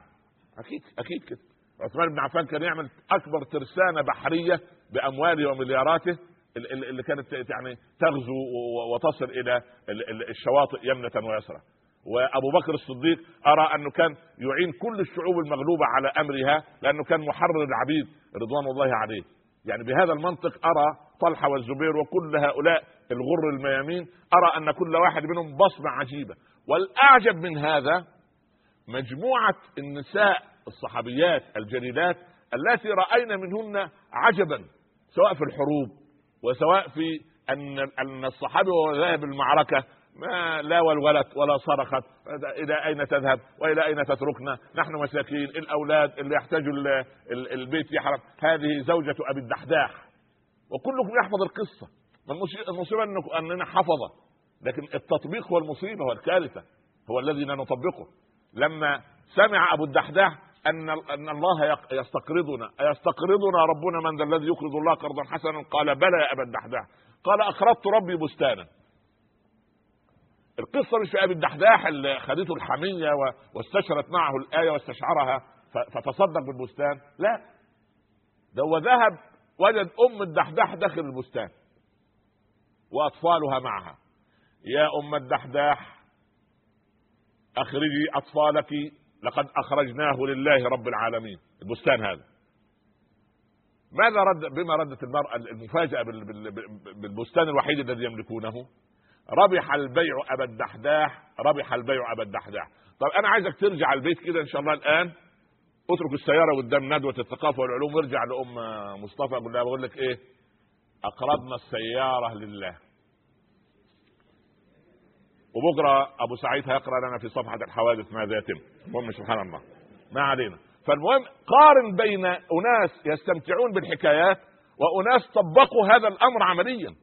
أكيد أكيد كده. عثمان بن عفان كان يعمل أكبر ترسانة بحرية بأمواله وملياراته اللي كانت يعني تغزو وتصل إلى الشواطئ يمنة ويسرى وأبو بكر الصديق أرى أنه كان يعين كل الشعوب المغلوبة على أمرها لأنه كان محرر العبيد رضوان الله عليه. يعني بهذا المنطق أرى طلحة والزبير وكل هؤلاء الغر الميامين أرى أن كل واحد منهم بصمة عجيبة. والأعجب من هذا مجموعة النساء الصحابيات الجليلات التي رأينا منهن عجبا سواء في الحروب وسواء في أن أن الصحابي وهو ذاهب المعركة ما لا ولولت ولا صرخت إلى أين تذهب وإلى أين تتركنا؟ نحن مساكين الأولاد اللي يحتاجوا البيت يحرم. هذه زوجة أبي الدحداح. وكلكم يحفظ القصة. المصيبة أننا حفظة لكن التطبيق هو المصيبة والكارثة هو الذي لا نطبقه. لما سمع أبو الدحداح أن أن الله يستقرضنا. يستقرضنا ربنا من ذا الذي يقرض الله قرضا حسنا؟ قال بلى يا أبا الدحداح. قال أقرضت ربي بستانا. القصة مش في أبي الدحداح اللي خدته الحميه واستشرت معه الآية واستشعرها فتصدق بالبستان. لا. ده هو ذهب وجد أم الدحداح داخل البستان. وأطفالها معها. يا أم الدحداح. اخرجي أطفالك لقد أخرجناه لله رب العالمين. البستان هذا. ماذا رد بما ردت المرأة المفاجأة بالبستان الوحيد الذي يملكونه؟ ربح البيع أبا الدحداح ربح البيع أبا الدحداح. طب أنا عايزك ترجع البيت كده إن شاء الله الآن. اترك السيارة قدام ندوة الثقافة والعلوم وارجع لأم مصطفى. قول لها بقول لك إيه؟ أقرضنا السيارة لله. وبكرة أبو سعيد هيقرأ لنا في صفحة الحوادث ماذا يتم المهم سبحان الله. ما علينا. فالمهم قارن بين أناس يستمتعون بالحكايات وأناس طبقوا هذا الأمر عمليا.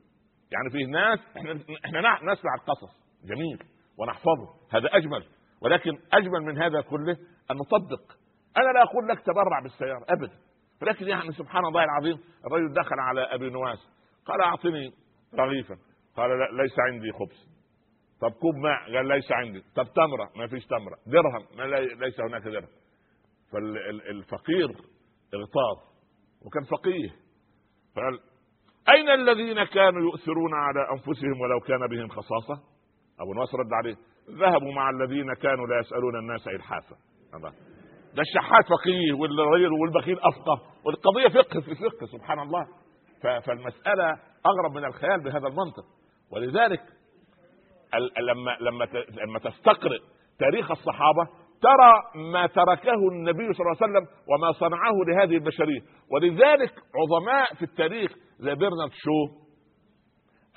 يعني فيه ناس إحنا إحنا نسمع القصص. جميل. ونحفظه. هذا أجمل. ولكن أجمل من هذا كله أن نطبق. أنا لا أقول لك تبرع بالسيارة. ابدا. ولكن يعني سبحان الله العظيم الرجل دخل على أبي نواس. قال أعطني رغيفا. قال لا ليس عندي خبز. طب كوب ماء قال ليس عندي. طب تمرة ما فيش تمرة. درهم ما ليس هناك درهم. فالفقير اغتاظ وكان فقيه. فقال أين الذين كانوا يؤثرون على أنفسهم ولو كان بهم خصاصة؟ أبو نصر رد عليه ذهبوا مع الذين كانوا لا يسألون الناس الحافه ده الشحات فقيه والرجل والبخيل أفقه والقضية فقه في فقه سبحان الله. فالمسألة أغرب من الخيال بهذا المنطق. ولذلك لما لما لما تستقرئ تاريخ الصحابة ترى ما تركه النبي صلى الله عليه وسلم وما صنعه لهذه البشرية. ولذلك عظماء في التاريخ زي برنارد شو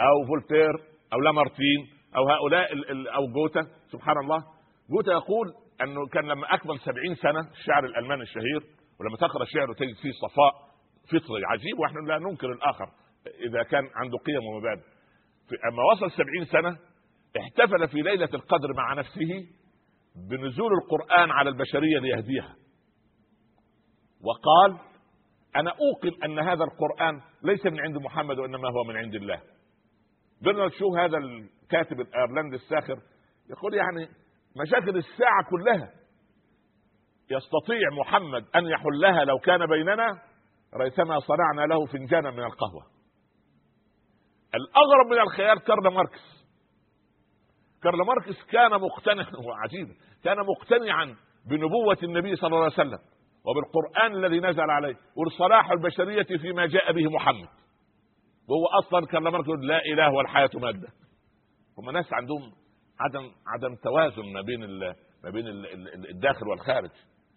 أو فولتير أو لامارتين أو هؤلاء أو جوته سبحان الله. جوته يقول أنه كان لما أكمل سبعين سنة الشاعر الألماني الشهير ولما تقرأ شعره تجد فيه صفاء فطري عجيب وإحنا لا ننكر الآخر إذا كان عنده قيم ومبادئ. أما وصل سبعين سنة احتفل في ليلة القدر مع نفسه بنزول القرآن على البشرية ليهديها. وقال أنا أوقن أن هذا القرآن ليس من عند محمد وإنما هو من عند الله. برنارد شو هذا الكاتب الأيرلندي الساخر يقول يعني مشاكل الساعة كلها يستطيع محمد أن يحلها لو كان بيننا ريثما صنعنا له فنجانا من القهوة. الأغرب من الخيال كارل ماركس. كارل ماركس كان مقتنعا عجيب كان مقتنعا بنبوة النبي صلى الله عليه وسلم وبالقرآن الذي نزل عليه والصلاح البشرية فيما جاء به محمد. وهو أصلا كارل ماركس لا إله والحياة مادة. هم ناس عندهم عدم عدم توازن ما بين ما بين الداخل والخارج.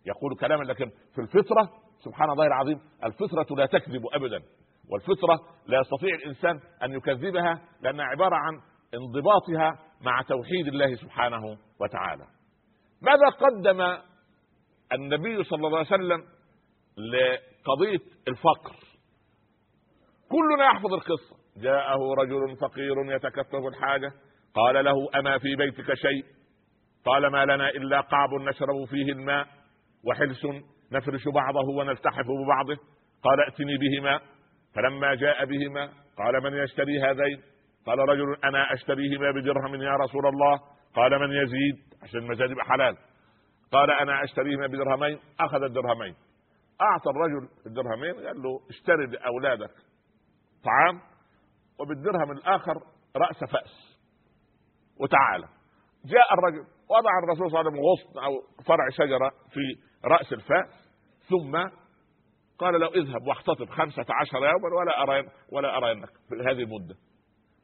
يقول كلاما لكن في الفطرة سبحان الله العظيم الفطرة لا تكذب ابدا والفطرة لا يستطيع الإنسان أن يكذبها لأنها عبارة عن انضباطها مع توحيد الله سبحانه وتعالى. ماذا قدم النبي صلى الله عليه وسلم لقضية الفقر؟ كلنا يحفظ القصة. جاءه رجل فقير يتكفف الحاجة قال له أما في بيتك شيء؟ قال ما لنا إلا قعب نشرب فيه الماء وحلس نفرش بعضه ونلتحف ببعضه. قال ائتني بهما. فلما جاء بهما قال من يشتري هذين؟ قال رجل أنا اشتريهما بدرهم يا رسول الله؟ قال من يزيد؟ عشان المزاد يبقى حلال. قال أنا اشتريهما بدرهمين أخذ الدرهمين. أعطى الرجل الدرهمين قال له اشتري لأولادك طعام وبالدرهم الآخر رأس فأس. وتعالى. جاء الرجل وضع الرسول صلى الله عليه وسلم غصن أو فرع شجرة في رأس الفأس ثم قال له اذهب واختطب خمسة عشر يوما ولا أرى ولا أرينك في هذه المدة.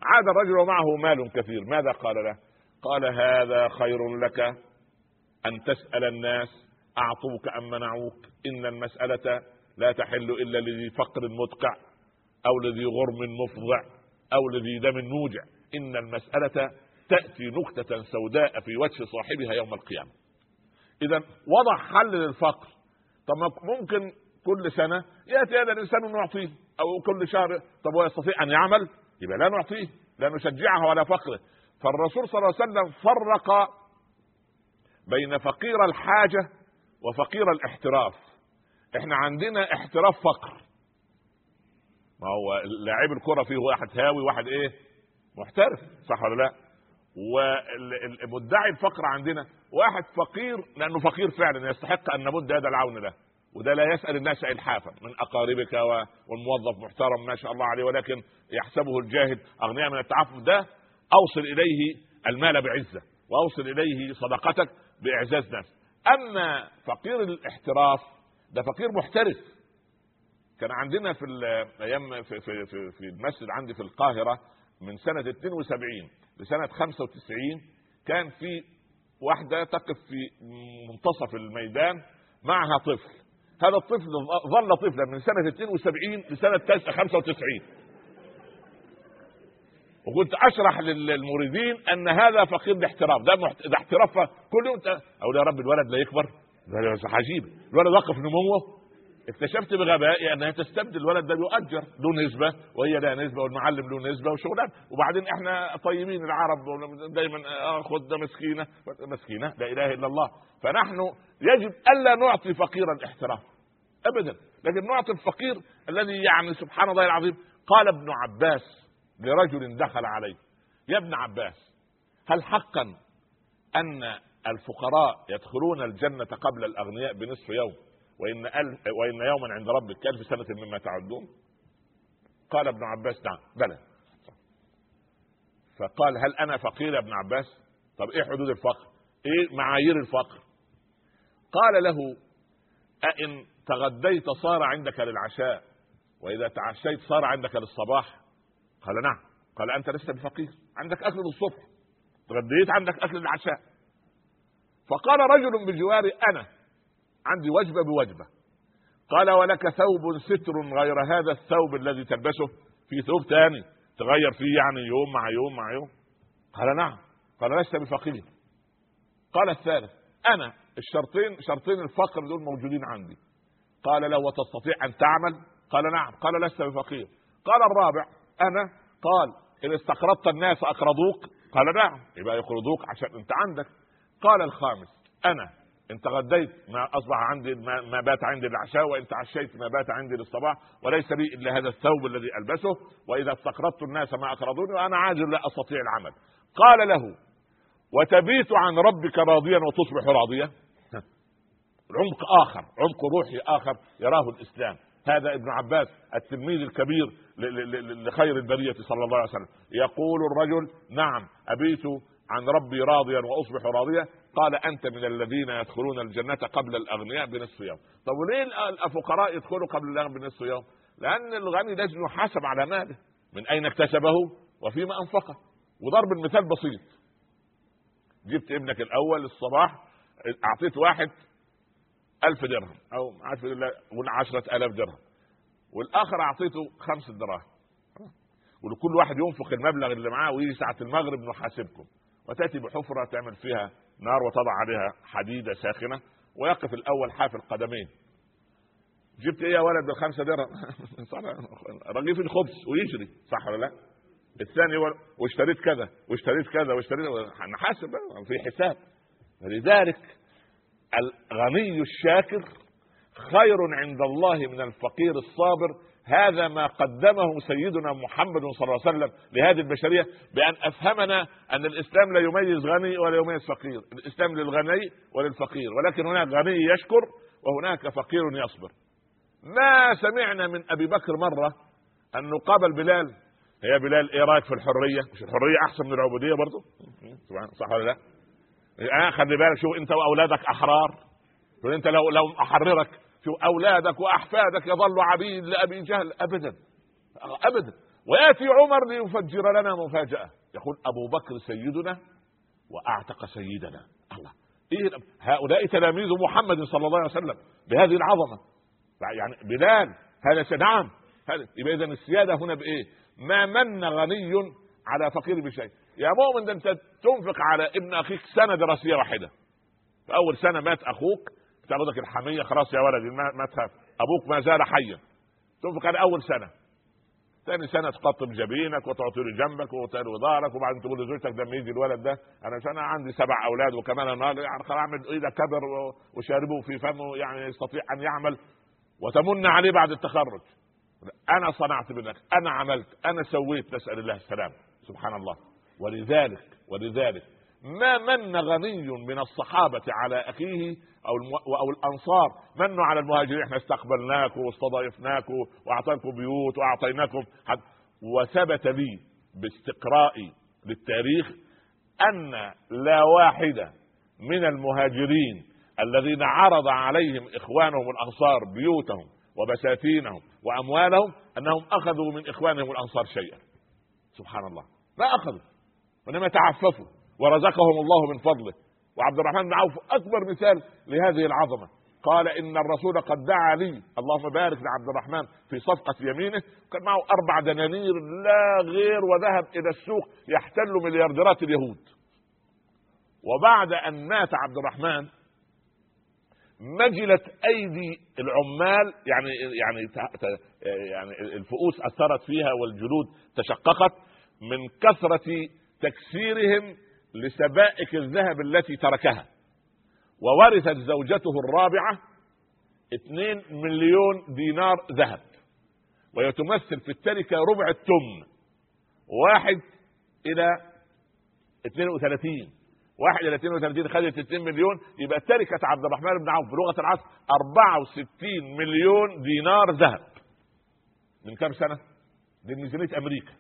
عاد الرجل ومعه مال كثير. ماذا قال له؟ قال هذا خير لك أن تسأل الناس أعطوك أم منعوك. إن المسألة لا تحل إلا لذي فقر مدقع أو لذي غرم مفضع أو لذي دم نوجع إن المسألة تأتي نكتة سوداء في وجه صاحبها يوم القيامة. إذا وضع حل للفقر. طب ممكن كل سنة يأتي هذا الإنسان نعطيه أو كل شهر طب هو يستطيع أن يعمل؟ يبقى لا نعطيه لا نشجعه على فقره. فالرسول صلى الله عليه وسلم فرق بين فقير الحاجة وفقير الاحتراف. إحنا عندنا احتراف فقر. ما هو لاعب الكرة فيه واحد هاوي واحد إيه؟ محترف صح ولا لا؟ ومدعي الفقر عندنا واحد فقير لأنه فقير فعلا يستحق أن نمد هذا العون له. وده لا يسأل الناس الحافا من أقاربك والموظف محترم ما شاء الله عليه ولكن يحسبه الجاهد أغنياء من التعفف ده أوصل إليه المال بعزة وأوصل إليه صدقتك بإعزاز نفس أما فقير الاحتراف ده فقير محترف. كان عندنا في الأيام في, في, في, في المسجد عندي في القاهرة من سنة 72 لسنة 95 كان في واحدة تقف في منتصف الميدان معها طفل. هذا الطفل ظل طفلا من سنة 72 لسنة 95 وكنت أشرح للمريدين أن هذا فقير الاحتراف ده, محت... ده احتراف كل يوم أقول يا رب الولد لا يكبر. ده عجيب الولد وقف نموه. اكتشفت بغبائي أنها تستبدل الولد ده بيؤجر له نسبة وهي لها نسبة والمعلم له نسبة وشغلان. وبعدين إحنا طيبين العرب دايما خد ده مسكينة. مسكينة؟ لا إله إلا الله. فنحن يجب ألا نعطي فقيرا احترام ابدا. لكن نعطي الفقير الذي يعني سبحان الله العظيم. قال ابن عباس لرجل دخل عليه. يا ابن عباس هل حقا أن الفقراء يدخلون الجنة قبل الأغنياء بنصف يوم؟ وإن, ألف وإن يوما عند ربك كألف سنة مما تعدون؟ قال ابن عباس نعم بلى. فقال هل أنا فقير يا ابن عباس؟ طب إيه حدود الفقر؟ إيه معايير الفقر؟ قال له أئن تغديت صار عندك للعشاء وإذا تعشيت صار عندك للصباح. قال نعم. قال أنت لست بفقير. عندك أكل للصبح. تغديت عندك أكل للعشاء. فقال رجل بجواري أنا عندي وجبة بوجبة. قال ولك ثوب ستر غير هذا الثوب الذي تلبسه في ثوب ثاني تغير فيه يعني يوم مع يوم مع يوم. قال نعم. قال لست بفقير. قال الثالث أنا الشرطين شرطين الفقر دول موجودين عندي. قال له وتستطيع أن تعمل؟ قال نعم. قال لست بفقير. قال الرابع أنا؟ قال إن استقرضت الناس أقرضوك؟ قال نعم. يبقى يقرضوك عشان أنت عندك. قال الخامس أنا ان تغديت ما أصبح عندي ما, بات عندي العشاء وإن تعشيت ما بات عندي للصباح وليس لي إلا هذا الثوب الذي ألبسه وإذا استقرضت الناس ما أقرضوني وأنا عاجز لا أستطيع العمل. قال له وتبيت عن ربك راضيا وتصبح راضيا. عمق آخر عمق روحي آخر يراه الإسلام. هذا ابن عباس التلميذ الكبير لخير البرية صلى الله عليه وسلم. يقول الرجل نعم أبيت عن ربي راضيا وأصبح راضيا. قال أنت من الذين يدخلون الجنة قبل الأغنياء بنصف يوم طب وليه الفقراء يدخلوا قبل الأغنياء بنصف يوم لأن الغني لازم يحاسب على ماله. من أين اكتسبه؟ وفيما أنفقه. وضرب المثال بسيط. جبت ابنك الأول الصباح أعطيت واحد ألف درهم أو عارف قول عشرة ألاف درهم. والآخر أعطيته خمس دراهم. ولكل واحد ينفق المبلغ اللي معاه ويجي ساعة المغرب نحاسبكم. وتأتي بحفرة تعمل فيها نار وتضع عليها حديدة ساخنة ويقف الأول حافي القدمين جبت إيه يا ولد بالخمسة درهم؟ رغيف الخبز ويجري صح ولا لا؟ الثاني واشتريت كذا واشتريت كذا واشتريت نحاسب في حساب. لذلك الغني الشاكر خير عند الله من الفقير الصابر هذا ما قدمه سيدنا محمد صلى الله عليه وسلم لهذه البشرية بأن أفهمنا أن الإسلام لا يميز غني ولا يميز فقير، الإسلام للغني وللفقير، ولكن هناك غني يشكر وهناك فقير يصبر. ما سمعنا من أبي بكر مرة أن قابل بلال يا بلال إيه رأيك في الحرية؟ مش الحرية أحسن من العبودية برضه؟ صح ولا لا؟ آه خلي بالك شوف أنت وأولادك أحرار أنت لو لو أحررك شوف أولادك وأحفادك يظلوا عبيد لأبي جهل ابدا. ابدا. ويأتي عمر ليفجر لنا مفاجأة. يقول أبو بكر سيدنا وأعتق سيدنا. الله. إيه هؤلاء تلاميذ محمد صلى الله عليه وسلم بهذه العظمة. يعني بلال هذا نعم. هذا يبقى اذا السيادة هنا بإيه؟ ما من غني على فقير بشيء. يا مؤمن ده أنت تنفق على ابن أخيك سنه دراسيه واحدة. في أول سنة مات أخوك تاخذك الحمية خلاص يا ولدي ما, ما تخاف. أبوك ما زال حيا. تنفق على أول سنة. ثاني سنة تقطب جبينك وتعطي له جنبك وتلوي ظهرك وبعدين تقول لزوجتك لما يجي الولد ده أنا أنا عندي سبع أولاد وكمان أنا يعني خلاص أعمل اذا كبر وشاربه في فمه يعني يستطيع أن يعمل. وتمن عليه بعد التخرج. أنا صنعت بنك أنا عملت أنا سويت نسأل الله السلامة. سبحان الله. ولذلك ولذلك ما من غني من الصحابة على أخيه أو أو الأنصار. منوا على المهاجرين إحنا استقبلناكم واستضيفناكم وأعطيناكم بيوت وأعطيناكم حد وثبت لي باستقرائي للتاريخ أن لا واحد من المهاجرين الذين عرض عليهم إخوانهم الأنصار بيوتهم وبساتينهم وأموالهم أنهم أخذوا من إخوانهم الأنصار شيئا. سبحان الله. ما أخذوا. وإنما تعففوا ورزقهم الله من فضله. وعبد الرحمن بن عوف أكبر مثال لهذه العظمة. قال إن الرسول قد دعا لي اللهم بارك لعبد الرحمن في صفقة يمينه كان معه أربع دنانير لا غير وذهب إلى السوق يحتل مليارديرات اليهود. وبعد أن مات عبد الرحمن مجلت أيدي العمال يعني يعني يعني الفؤوس أثرت فيها والجلود تشققت من كثرة تكسيرهم لسبائك الذهب التي تركها. وورثت زوجته الرابعة اثنين مليون دينار ذهب. وهي تمثل في التركة ربع التمن واحد إلى 32 واحد إلى 32 خدت 2 مليون. يبقى تركة عبد الرحمن بن عوف بلغة العصر 64 مليون دينار ذهب. من كم سنة؟ دي ميزانية أمريكا.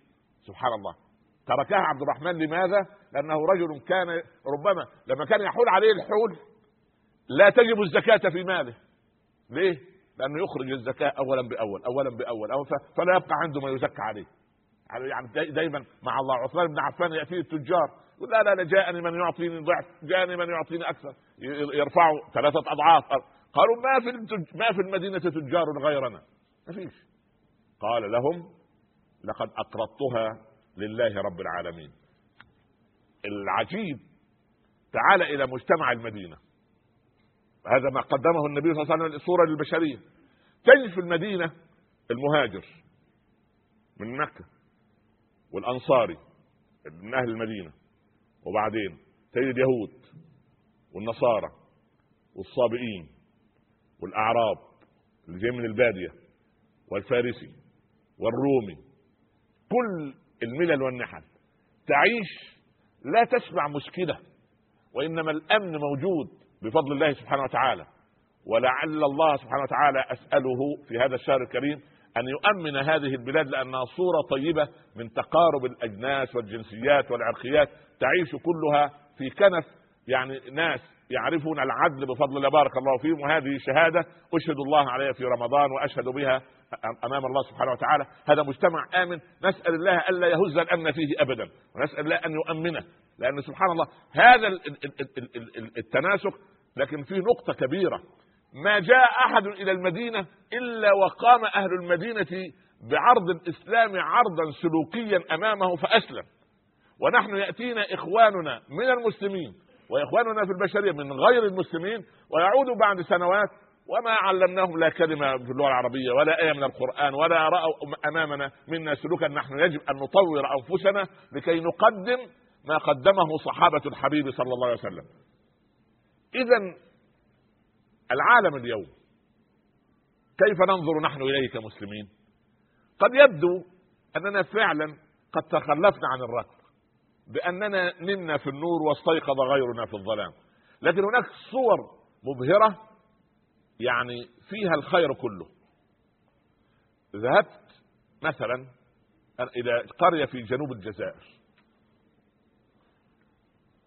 سبحان الله. تركها عبد الرحمن. لماذا؟ لأنه رجل كان ربما لما كان يحول عليه الحول لا تجب الزكاة في ماله. ليه؟ لأنه يخرج الزكاة اولا بأول اولا بأول. أول فلا يبقى عنده ما يزكى عليه. يعني دائما مع الله. عثمان بن عفان يأتيه التجار يقول لا لا لا جاءني من يعطيني ضعف جاءني من يعطيني أكثر. يرفعوا ثلاثة أضعاف. قالوا ما في ما في المدينة تجار غيرنا. ما فيش. قال لهم لقد أقرضتها لله رب العالمين. العجيب تعال إلى مجتمع المدينة. هذا ما قدمه النبي صلى الله عليه وسلم صوره للبشريه تجد في المدينة؟ المهاجر من مكة والأنصاري من أهل المدينة. وبعدين تجد اليهود والنصارى والصابئين والأعراب اللي جاي من البادية والفارسي والرومي. كل الملل والنحل. تعيش لا تسمع مشكلة وإنما الأمن موجود بفضل الله سبحانه وتعالى. ولعل الله سبحانه وتعالى أسأله في هذا الشهر الكريم أن يؤمن هذه البلاد لأنها صورة طيبة من تقارب الأجناس والجنسيات والعرقيات. تعيش كلها في كنف يعني ناس يعرفون العدل بفضل الله بارك الله فيهم وهذه شهاده أشهد الله عليها في رمضان وأشهد بها أمام الله سبحانه وتعالى. هذا مجتمع آمن نسأل الله ألا يهز الأمن فيه ابدا ونسأل الله أن يؤمنه لأن سبحان الله هذا التناسق لكن في نقطة كبيرة. ما جاء أحد إلى المدينة إلا وقام أهل المدينة بعرض الإسلام عرضا سلوكيا أمامه فأسلم. ونحن يأتينا إخواننا من المسلمين وإخواننا في البشرية من غير المسلمين ويعودوا بعد سنوات وما علمناهم لا كلمة في اللغة العربية ولا آية من القرآن ولا رأوا أمامنا منا سلوكا نحن يجب أن نطور أنفسنا لكي نقدم ما قدمه صحابة الحبيب صلى الله عليه وسلم. اذا العالم اليوم كيف ننظر نحن اليه كمسلمين؟ قد يبدو أننا فعلا قد تخلفنا عن الركب بأننا نمنا في النور واستيقظ غيرنا في الظلام. لكن هناك صور مبهرة يعني فيها الخير كله. ذهبت مثلا إلى قرية في جنوب الجزائر.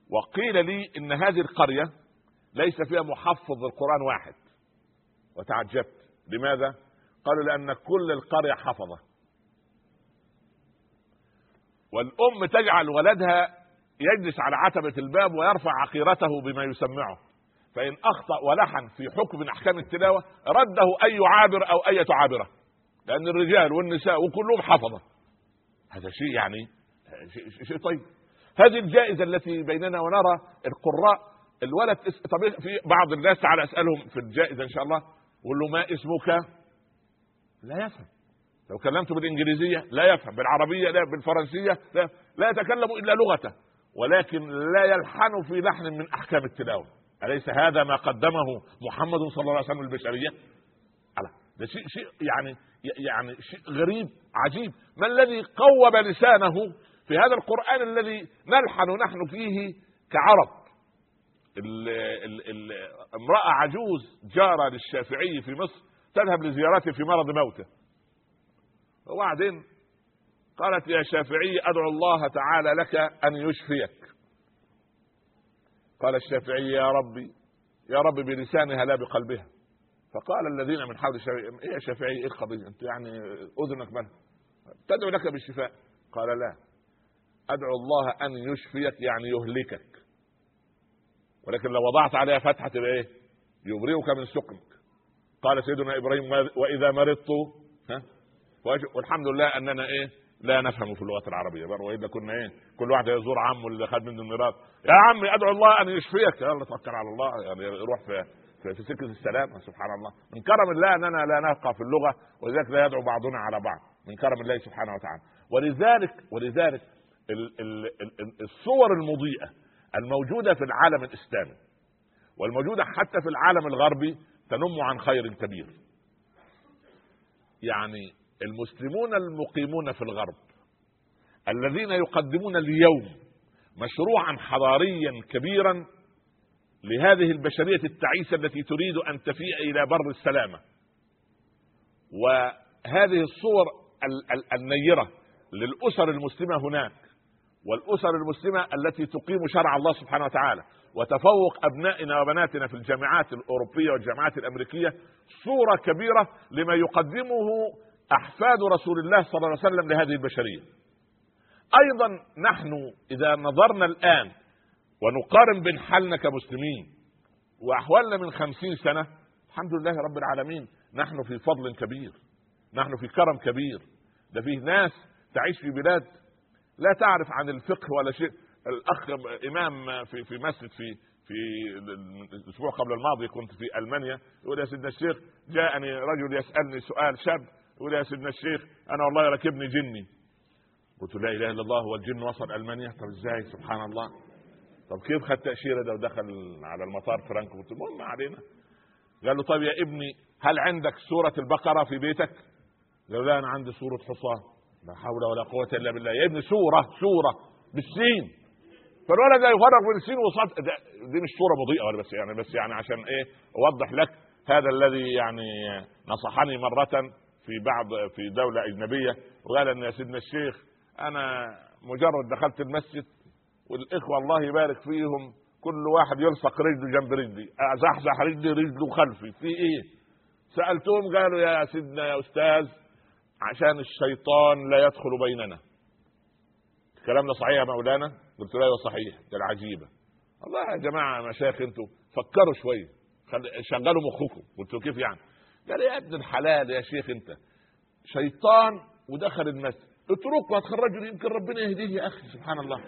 وقيل لي إن هذه القرية ليس فيها محفظ القرآن واحد. وتعجبت. لماذا؟ قالوا لأن كل القرية حفظة. والأم تجعل ولدها يجلس على عتبة الباب ويرفع عقيرته بما يسمعه. فإن أخطأ ولحن في حكم من أحكام التلاوة رده اي عابر أو اي عابره لأن الرجال والنساء وكلهم حفظة. هذا شيء يعني شيء, شيء طيب. هذه الجائزة التي بيننا ونرى القراء الولد طب في بعض الناس تعال أسألهم في الجائزة إن شاء الله قول له ما اسمك؟ لا يفهم. لو كلمته بالإنجليزية لا يفهم بالعربية لا بالفرنسية لا, لا يتكلم إلا لغته ولكن لا يلحن في لحن من أحكام التلاوة. أليس هذا ما قدمه محمد صلى الله عليه وسلم للبشريه ده شيء شيء يعني يعني شيء غريب عجيب. ما الذي قوم لسانه في هذا القرآن الذي نلحن نحن فيه كعرب؟ ال ال ال امرأة عجوز جارة للشافعي في مصر تذهب لزيارته في مرض موته. وبعدين قالت يا شافعي أدعو الله تعالى لك أن يشفيك. قال الشافعي يا ربي يا رب بلسانها لا بقلبها. فقال الذين من حول الشافعي إيه يا شافعي إيه القضية؟ أنت يعني أذنك من؟ تدعو لك بالشفاء؟ قال لا. أدعو الله أن يشفيك يعني يهلكك. ولكن لو وضعت عليها فتحة تبقى إيه؟ يبرئك من سقمك. قال سيدنا إبراهيم وإذا مرضت ها؟ والحمد لله أننا إيه لا نفهم في اللغة العربية. بر وإلا كنا إيه كل واحد يزور عمه اللي خد منه الميراث. يا عمي أدعو الله أن يشفيك. يلا توكل على الله. يعني روح في في, سكة السلام. سبحان الله. من كرم الله أننا لا نفقه في اللغة ولذلك لا يدعو بعضنا على بعض. من كرم الله سبحانه وتعالى. ولذلك ولذلك ال ال ال الصور المضيئة الموجودة في العالم الإسلامي والموجودة حتى في العالم الغربي تنم عن خير كبير. يعني المسلمون المقيمون في الغرب الذين يقدمون اليوم مشروعا حضاريا كبيرا لهذه البشرية التعيسة التي تريد أن تفيء إلى بر السلامة. وهذه الصور النيرة للأسر المسلمة هناك والأسر المسلمة التي تقيم شرع الله سبحانه وتعالى. وتفوق أبنائنا وبناتنا في الجامعات الأوروبية والجامعات الأمريكية صورة كبيرة لما يقدمه أحفاد رسول الله صلى الله عليه وسلم لهذه البشرية. أيضا نحن إذا نظرنا الآن ونقارن بين حالنا كمسلمين وأحوالنا من خمسين سنة الحمد لله رب العالمين نحن في فضل كبير نحن في كرم كبير ده فيه ناس تعيش في بلاد لا تعرف عن الفقه ولا شيء الأخ إمام في في مسجد في في الأسبوع قبل الماضي كنت في ألمانيا يقول يا سيدنا الشيخ جاءني رجل يسألني سؤال شاب يقول يا سيدنا الشيخ أنا والله ركبني جني. قلت لا إله إلا الله هو الجن وصل ألمانيا. طب إزاي؟ سبحان الله. طب كيف خد تأشيرة ده ودخل على المطار فرانكفورت المهم علينا. قال له طيب يا ابني هل عندك سورة البقرة في بيتك؟ قال لا أنا عندي سورة حصان. لا حول ولا قوة إلا بالله. يا ابني سورة سورة بالسين. فالولد يفرق بين السين والصاد دي مش صوره مضيئه ولا بس يعني بس يعني عشان إيه؟ أوضح لك هذا الذي يعني نصحني مرة في بعض في دولة أجنبية وقال ان يا سيدنا الشيخ أنا مجرد دخلت المسجد والإخوة الله يبارك فيهم كل واحد يلصق رجله جنب رجلي أزحزح رجلي رجله خلفي في إيه؟ سألتهم قالوا يا سيدنا يا أستاذ عشان الشيطان لا يدخل بيننا. الكلام ده صحيح يا مولانا؟ قلت له أيوه صحيح ده العجيبة. والله يا جماعة مشايخ أنتوا فكروا شوية شغلوا مخكم. قلت له كيف يعني؟ قال يا ابن الحلال يا شيخ انت شيطان ودخل المسجد. اتركه هتخرجه يمكن ربنا يهديه يا أخي سبحان الله.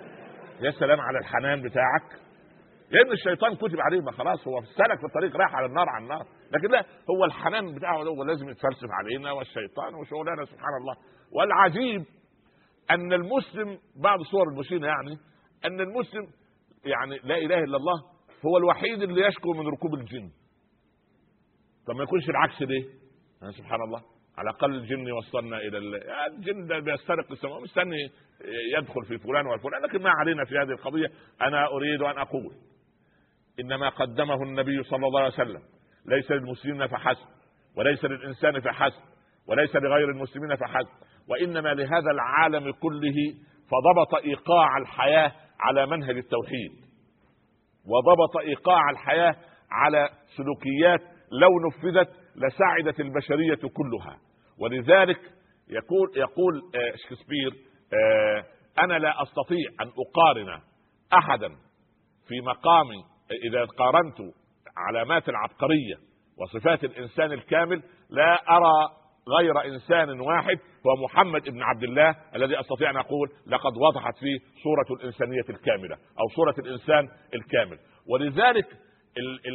يا سلام على الحنان بتاعك. لأن الشيطان كتب عليه ما خلاص هو سلك في الطريق راح على النار على النار. لكن لا هو الحنان بتاعه هو لازم يتفلسف علينا والشيطان وشغلانه سبحان الله. والعجيب أن المسلم بعض صور المشينة يعني أن المسلم يعني لا إله إلا الله هو الوحيد اللي يشكو من ركوب الجن. طب ما يكونش العكس ليه؟ سبحان الله. على الأقل الجن يوصلنا إلى الجن ده بيسترق السماء مستني يدخل في فلان وفلان لكن ما علينا في هذه القضية. أنا أريد أن أقول إنما قدمه النبي صلى الله عليه وسلم. ليس للمسلمين فحسب وليس للإنسان فحسب وليس لغير المسلمين فحسب. وإنما لهذا العالم كله فضبط إيقاع الحياة على منهج التوحيد. وضبط إيقاع الحياة على سلوكيات لو نفذت لسعدت البشرية كلها. ولذلك يقول يقول آه، شكسبير آه، أنا لا أستطيع أن أقارن أحدا في مقام إذا قارنت علامات العبقرية وصفات الإنسان الكامل لا أرى غير إنسان واحد هو محمد بن عبد الله الذي أستطيع أن أقول لقد وضحت فيه صورة الإنسانية الكاملة أو صورة الإنسان الكامل. ولذلك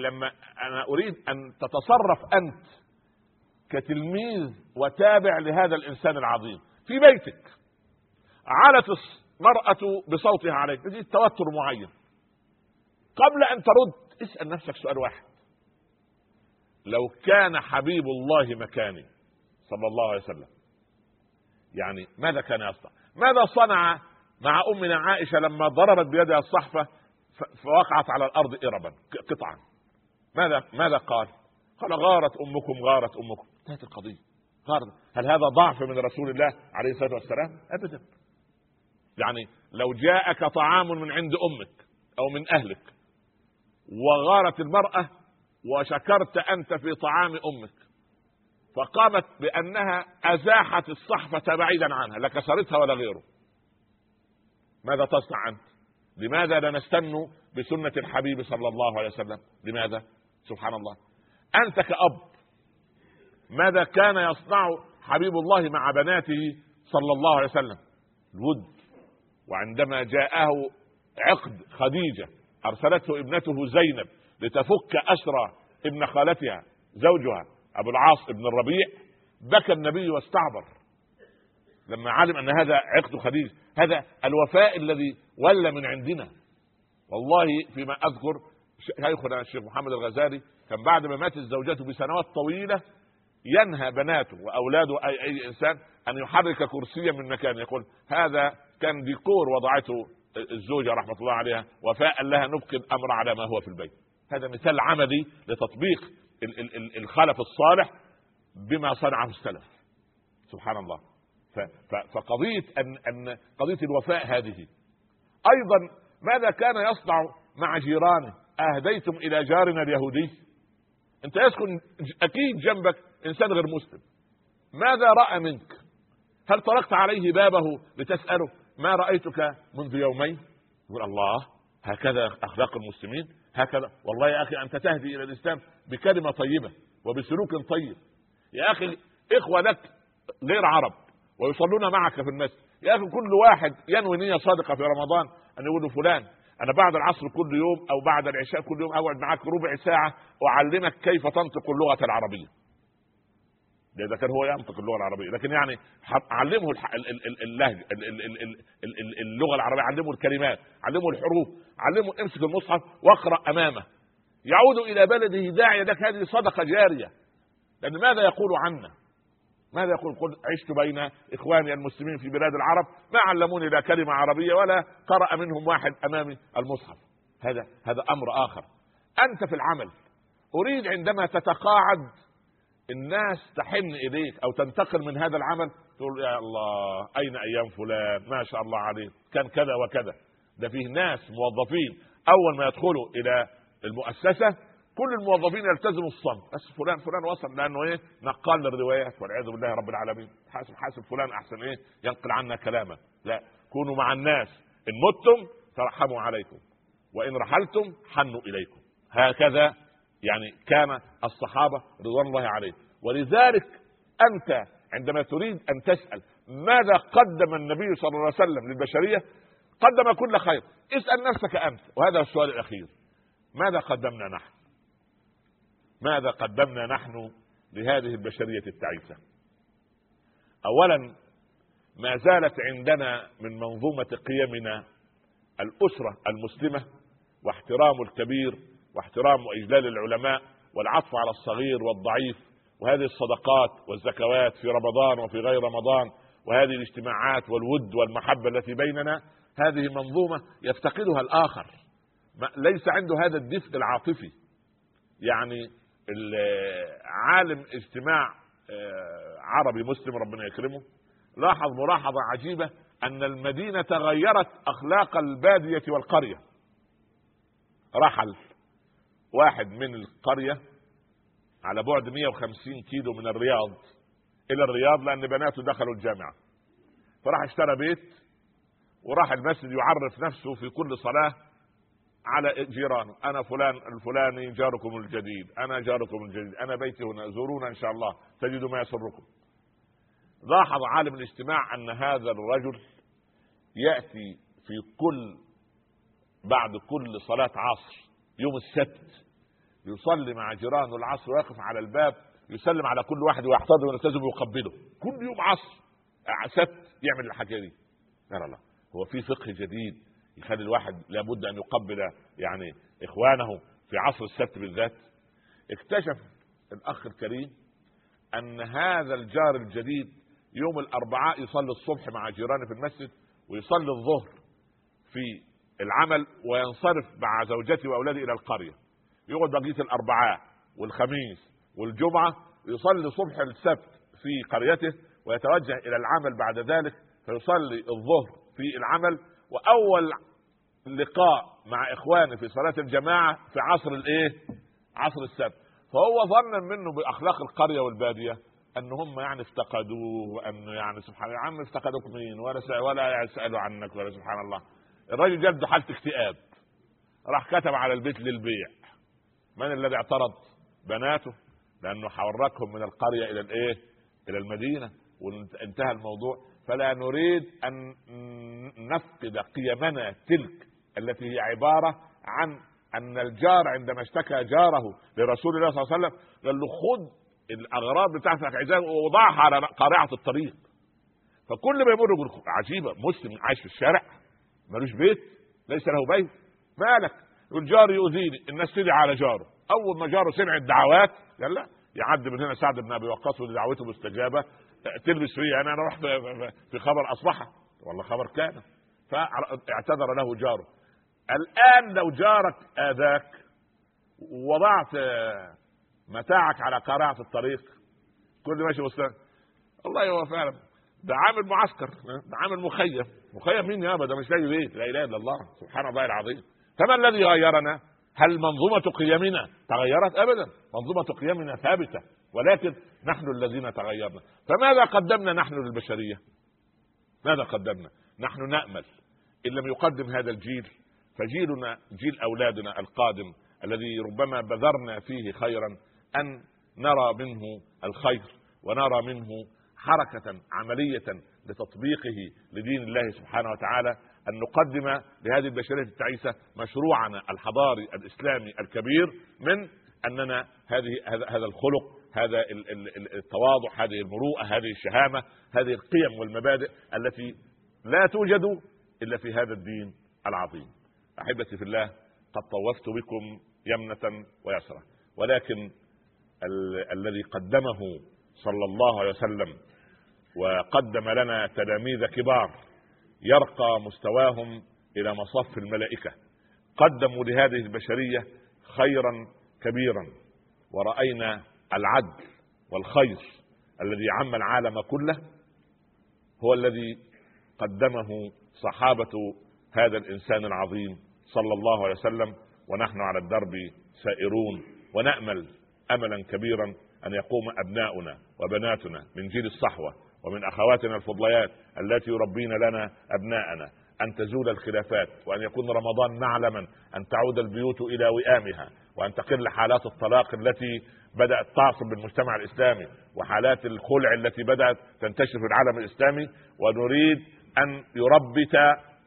لما أنا أريد أن تتصرف أنت كتلميذ وتابع لهذا الإنسان العظيم في بيتك. علت المرأة بصوتها عليك. تجد توتر معين. قبل أن ترد اسأل نفسك سؤال واحد. لو كان حبيب الله مكاني صلى الله عليه وسلم يعني ماذا كان يصنع؟ ماذا صنع مع أمنا عائشة لما ضربت بيدها الصحفة فوقعت على الأرض اربا قطعا. ماذا ماذا قال؟ قال غارت أمكم غارت أمكم. انتهت القضية. غارت. هل هذا ضعف من رسول الله عليه الصلاة والسلام؟ ابدا. يعني لو جاءك طعام من عند أمك أو من أهلك وغارت المرأة وشكرت أنت في طعام أمك فقامت بأنها أزاحت الصحفة بعيدا عنها لا كسرتها ولا غيره. ماذا تصنع أنت؟ لماذا لا نستن بسنة الحبيب صلى الله عليه وسلم؟ لماذا؟ سبحان الله. أنت كأب ماذا كان يصنع حبيب الله مع بناته صلى الله عليه وسلم؟ الود. وعندما جاءه عقد خديجة أرسلته ابنته زينب لتفك أسرى ابن خالتها زوجها أبو العاص بن الربيع. بكى النبي واستعبر. لما علم أن هذا عقد خديجة هذا الوفاء الذي ولى من عندنا. والله فيما أذكر شيخنا الشيخ محمد الغزالي كان بعد ما ماتت زوجته بسنوات طويلة ينهى بناته وأولاده اي أي إنسان أن يحرك كرسيا من مكانه يقول هذا كان ديكور وضعته الزوجة رحمة الله عليها وفاء لها نبقي الأمر على ما هو في البيت. هذا مثال عملي لتطبيق الخلف الصالح بما صنعه السلف. سبحان الله. فقضية ان أن قضية الوفاء هذه. أيضا ماذا كان يصنع مع جيرانه؟ أهديتم إلى جارنا اليهودي؟ أنت يسكن أكيد جنبك إنسان غير مسلم. ماذا رأى منك؟ هل طرقت عليه بابه لتسأله ما رأيتك منذ يومين؟ يقول الله هكذا أخلاق المسلمين هكذا. والله يا أخي أنت تهدي إلى الإسلام بكلمة طيبة وبسلوك طيب. يا أخي إخوة لك غير عرب. ويصلون معك في المسجد. يا أخي كل واحد ينوي نيه صادقة في رمضان أن يقول له فلان أنا بعد العصر كل يوم أو بعد العشاء كل يوم أقعد معك ربع ساعة اعلمك كيف تنطق اللغة العربية. ده إذا كان هو ينطق اللغة العربية. لكن يعني علمه اللهجه اللغة العربية علمه الكلمات علمه الحروف علمه امسك المصحف واقرأ أمامه. يعود إلى بلده داعيا لك هذه صدقة جارية. لأن ماذا يقول عنا؟ ماذا يقول؟ قل عشت بين إخواني المسلمين في بلاد العرب. ما علموني لا كلمة عربية ولا قرأ منهم واحد أمامي المصحف. هذا هذا أمر آخر. أنت في العمل. أريد عندما تتقاعد الناس تحن إليك أو تنتقل من هذا العمل تقول يا الله أين أيام فلان؟ ما شاء الله عليه. كان كذا وكذا. ده فيه ناس موظفين أول ما يدخلوا إلى المؤسسة كل الموظفين يلتزموا الصمت. بس فلان فلان وصل لأنه إيه؟ نقال للروايات والعياذ بالله رب العالمين. حاسب حاسب فلان أحسن إيه؟ ينقل عنا كلامه لا كونوا مع الناس. إن متم ترحموا عليكم. وإن رحلتم حنوا إليكم. هكذا يعني كان الصحابة رضوان الله عليهم. ولذلك أنت عندما تريد أن تسأل ماذا قدم النبي صلى الله عليه وسلم للبشرية قدم كل خير. اسأل نفسك أنت. وهذا السؤال الأخير. ماذا قدمنا نحن؟ ماذا قدمنا نحن لهذه البشرية التعيسة؟ اولا ما زالت عندنا من منظومة قيمنا الأسرة المسلمة واحترام الكبير واحترام واجلال العلماء والعطف على الصغير والضعيف وهذه الصدقات والزكوات في رمضان وفي غير رمضان وهذه الاجتماعات والود والمحبة التي بيننا هذه منظومة يفتقدها الآخر. ليس عنده هذا الدفء العاطفي. يعني عالم اجتماع آه، عربي مسلم ربنا يكرمه. لاحظ ملاحظة عجيبة أن المدينة غيرت أخلاق البادية والقرية. رحل واحد من القرية على بعد 150 كيلو من الرياض إلى الرياض لأن بناته دخلوا الجامعة. فراح اشترى بيت وراح المسجد يعرف نفسه في كل صلاة. على جيرانه. أنا فلان الفلاني جاركم الجديد. أنا جاركم الجديد. أنا بيتي هنا. زورونا إن شاء الله. تجدوا ما يسركم. لاحظ عالم الاجتماع أن هذا الرجل يأتي في كل بعد كل صلاة عصر يوم السبت. يصلي مع جيرانه العصر ويقف على الباب يسلم على كل واحد ويحتضن ويلتزم ويقبله. كل يوم عصر سبت يعمل الحاجة دي. لا لا لا. هو في فقه جديد. يخلي الواحد لابد أن يقبل يعني إخوانه في عصر السبت بالذات. اكتشف الأخ الكريم أن هذا الجار الجديد يوم الأربعاء يصلي الصبح مع جيرانه في المسجد ويصلي الظهر في العمل وينصرف مع زوجته وأولاده إلى القرية. يقعد بقية الأربعاء والخميس والجمعة يصلي صبح السبت في قريته ويتوجه إلى العمل بعد ذلك فيصلي الظهر في العمل. وأول لقاء مع اخوانه في صلاة الجماعة في عصر الإيه؟ عصر السبت. فهو ظنا منه بأخلاق القرية والبادية أن هم يعني افتقدوه وانه يعني سبحان الله يا عم افتقدوك مين؟ ولا ولا يسألوا عنك ولا سبحان الله. الراجل جاب حالة اكتئاب. راح كتب على البيت للبيع. من الذي اعترض؟ بناته لأنه حركهم من القرية إلى الإيه؟ إلى المدينة وانتهى الموضوع. فلا نريد أن نفقد قيمنا تلك التي هي عبارة عن أن الجار عندما اشتكى جاره لرسول الله صلى الله عليه وسلم قال له خذ الأغراض بتاعتك عزام ووضعها على قارعة الطريق. فكل ما يمر عجيبة مسلم عايش في الشارع ملوش بيت ليس له بيت مالك؟ يقول جاري يؤذيني الناس تدعي على جاره. أول ما جاره سمع الدعوات قال لا يعدي من هنا سعد بن أبي وقاص ودعوته مستجابة. تلبس فيه أنا أنا رحت في خبر أصبحه. والله خبر كان. فاعتذر له جاره. الآن لو جارك آذاك ووضعت متاعك على قارعه الطريق كل ماشي مستنى والله هو فعلا. ده عامل معسكر ده عامل مخيم مخيم مين يابا ده مش لاقي بيت. لا إله إلا الله. سبحان الله العظيم. فما الذي غيرنا؟ هل منظومة قيمنا تغيرت؟ أبدا. منظومة قيمنا ثابتة. ولكن نحن الذين تغيرنا. فماذا قدمنا نحن للبشرية؟ ماذا قدمنا؟ نحن نأمل. إن لم يقدم هذا الجيل فجيلنا جيل أولادنا القادم الذي ربما بذرنا فيه خيرا أن نرى منه الخير ونرى منه حركة عملية لتطبيقه لدين الله سبحانه وتعالى. أن نقدم لهذه البشرية التعيسة مشروعنا الحضاري الإسلامي الكبير من أننا هذه هذا الخلق هذا التواضع هذه المروءة هذه الشهامة هذه القيم والمبادئ التي لا توجد إلا في هذا الدين العظيم. أحبتي في الله قد طوفت بكم يمنة ويسرا ولكن ال الذي قدمه صلى الله عليه وسلم وقدم لنا تلاميذ كبار يرقى مستواهم إلى مصف الملائكة. قدموا لهذه البشرية خيرا كبيرا. ورأينا العدل والخير الذي عم العالم كله هو الذي قدمه صحابة هذا الإنسان العظيم صلى الله عليه وسلم ونحن على الدرب سائرون ونأمل أملا كبيرا أن يقوم أبناؤنا وبناتنا من جيل الصحوة ومن أخواتنا الفضليات التي يربين لنا أبناءنا. أن تزول الخلافات وأن يكون رمضان معلما أن تعود البيوت إلى وئامها وأن تقل حالات الطلاق التي بدأت تعصب بالمجتمع الإسلامي وحالات الخلع التي بدأت تنتشر في العالم الإسلامي. ونريد أن يربت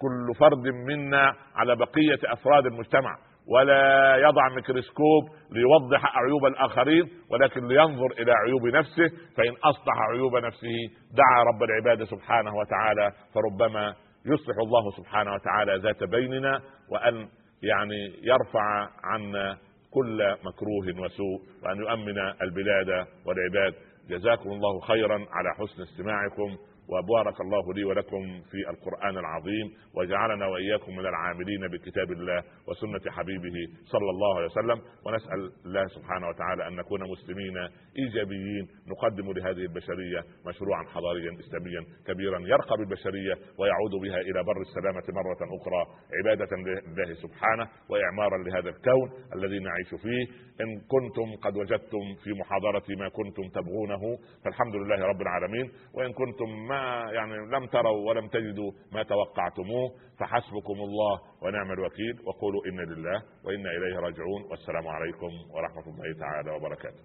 كل فرد منا على بقية أفراد المجتمع ولا يضع ميكروسكوب ليوضح عيوب الآخرين ولكن لينظر إلى عيوب نفسه فإن أصلح عيوب نفسه دعا رب العباد سبحانه وتعالى فربما يصلح الله سبحانه وتعالى ذات بيننا وأن يعني يرفع عنا كل مكروه وسوء وأن يؤمن البلاد والعباد. جزاكم الله خيرا على حسن استماعكم. وبارك الله لي ولكم في القرآن العظيم وجعلنا وإياكم من العاملين بكتاب الله وسنة حبيبه صلى الله عليه وسلم. ونسأل الله سبحانه وتعالى أن نكون مسلمين إيجابيين نقدم لهذه البشرية مشروعا حضاريا إسلاميا كبيرا يرقى بالبشرية ويعود بها إلى بر السلامة مرة أخرى عبادة لله سبحانه وإعمارا لهذا الكون الذي نعيش فيه. إن كنتم قد وجدتم في محاضرة ما كنتم تبغونه فالحمد لله رب العالمين. وإن كنتم ما يعني لم تروا ولم تجدوا ما توقعتموه فحسبكم الله ونعم الوكيل. وقولوا إنا لله وأنا إليه راجعون. والسلام عليكم ورحمة الله تعالى وبركاته.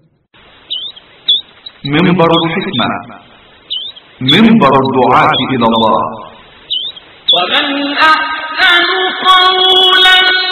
منبر الحكمة. منبر الدعاة إلى الله. ومن أحسن قولا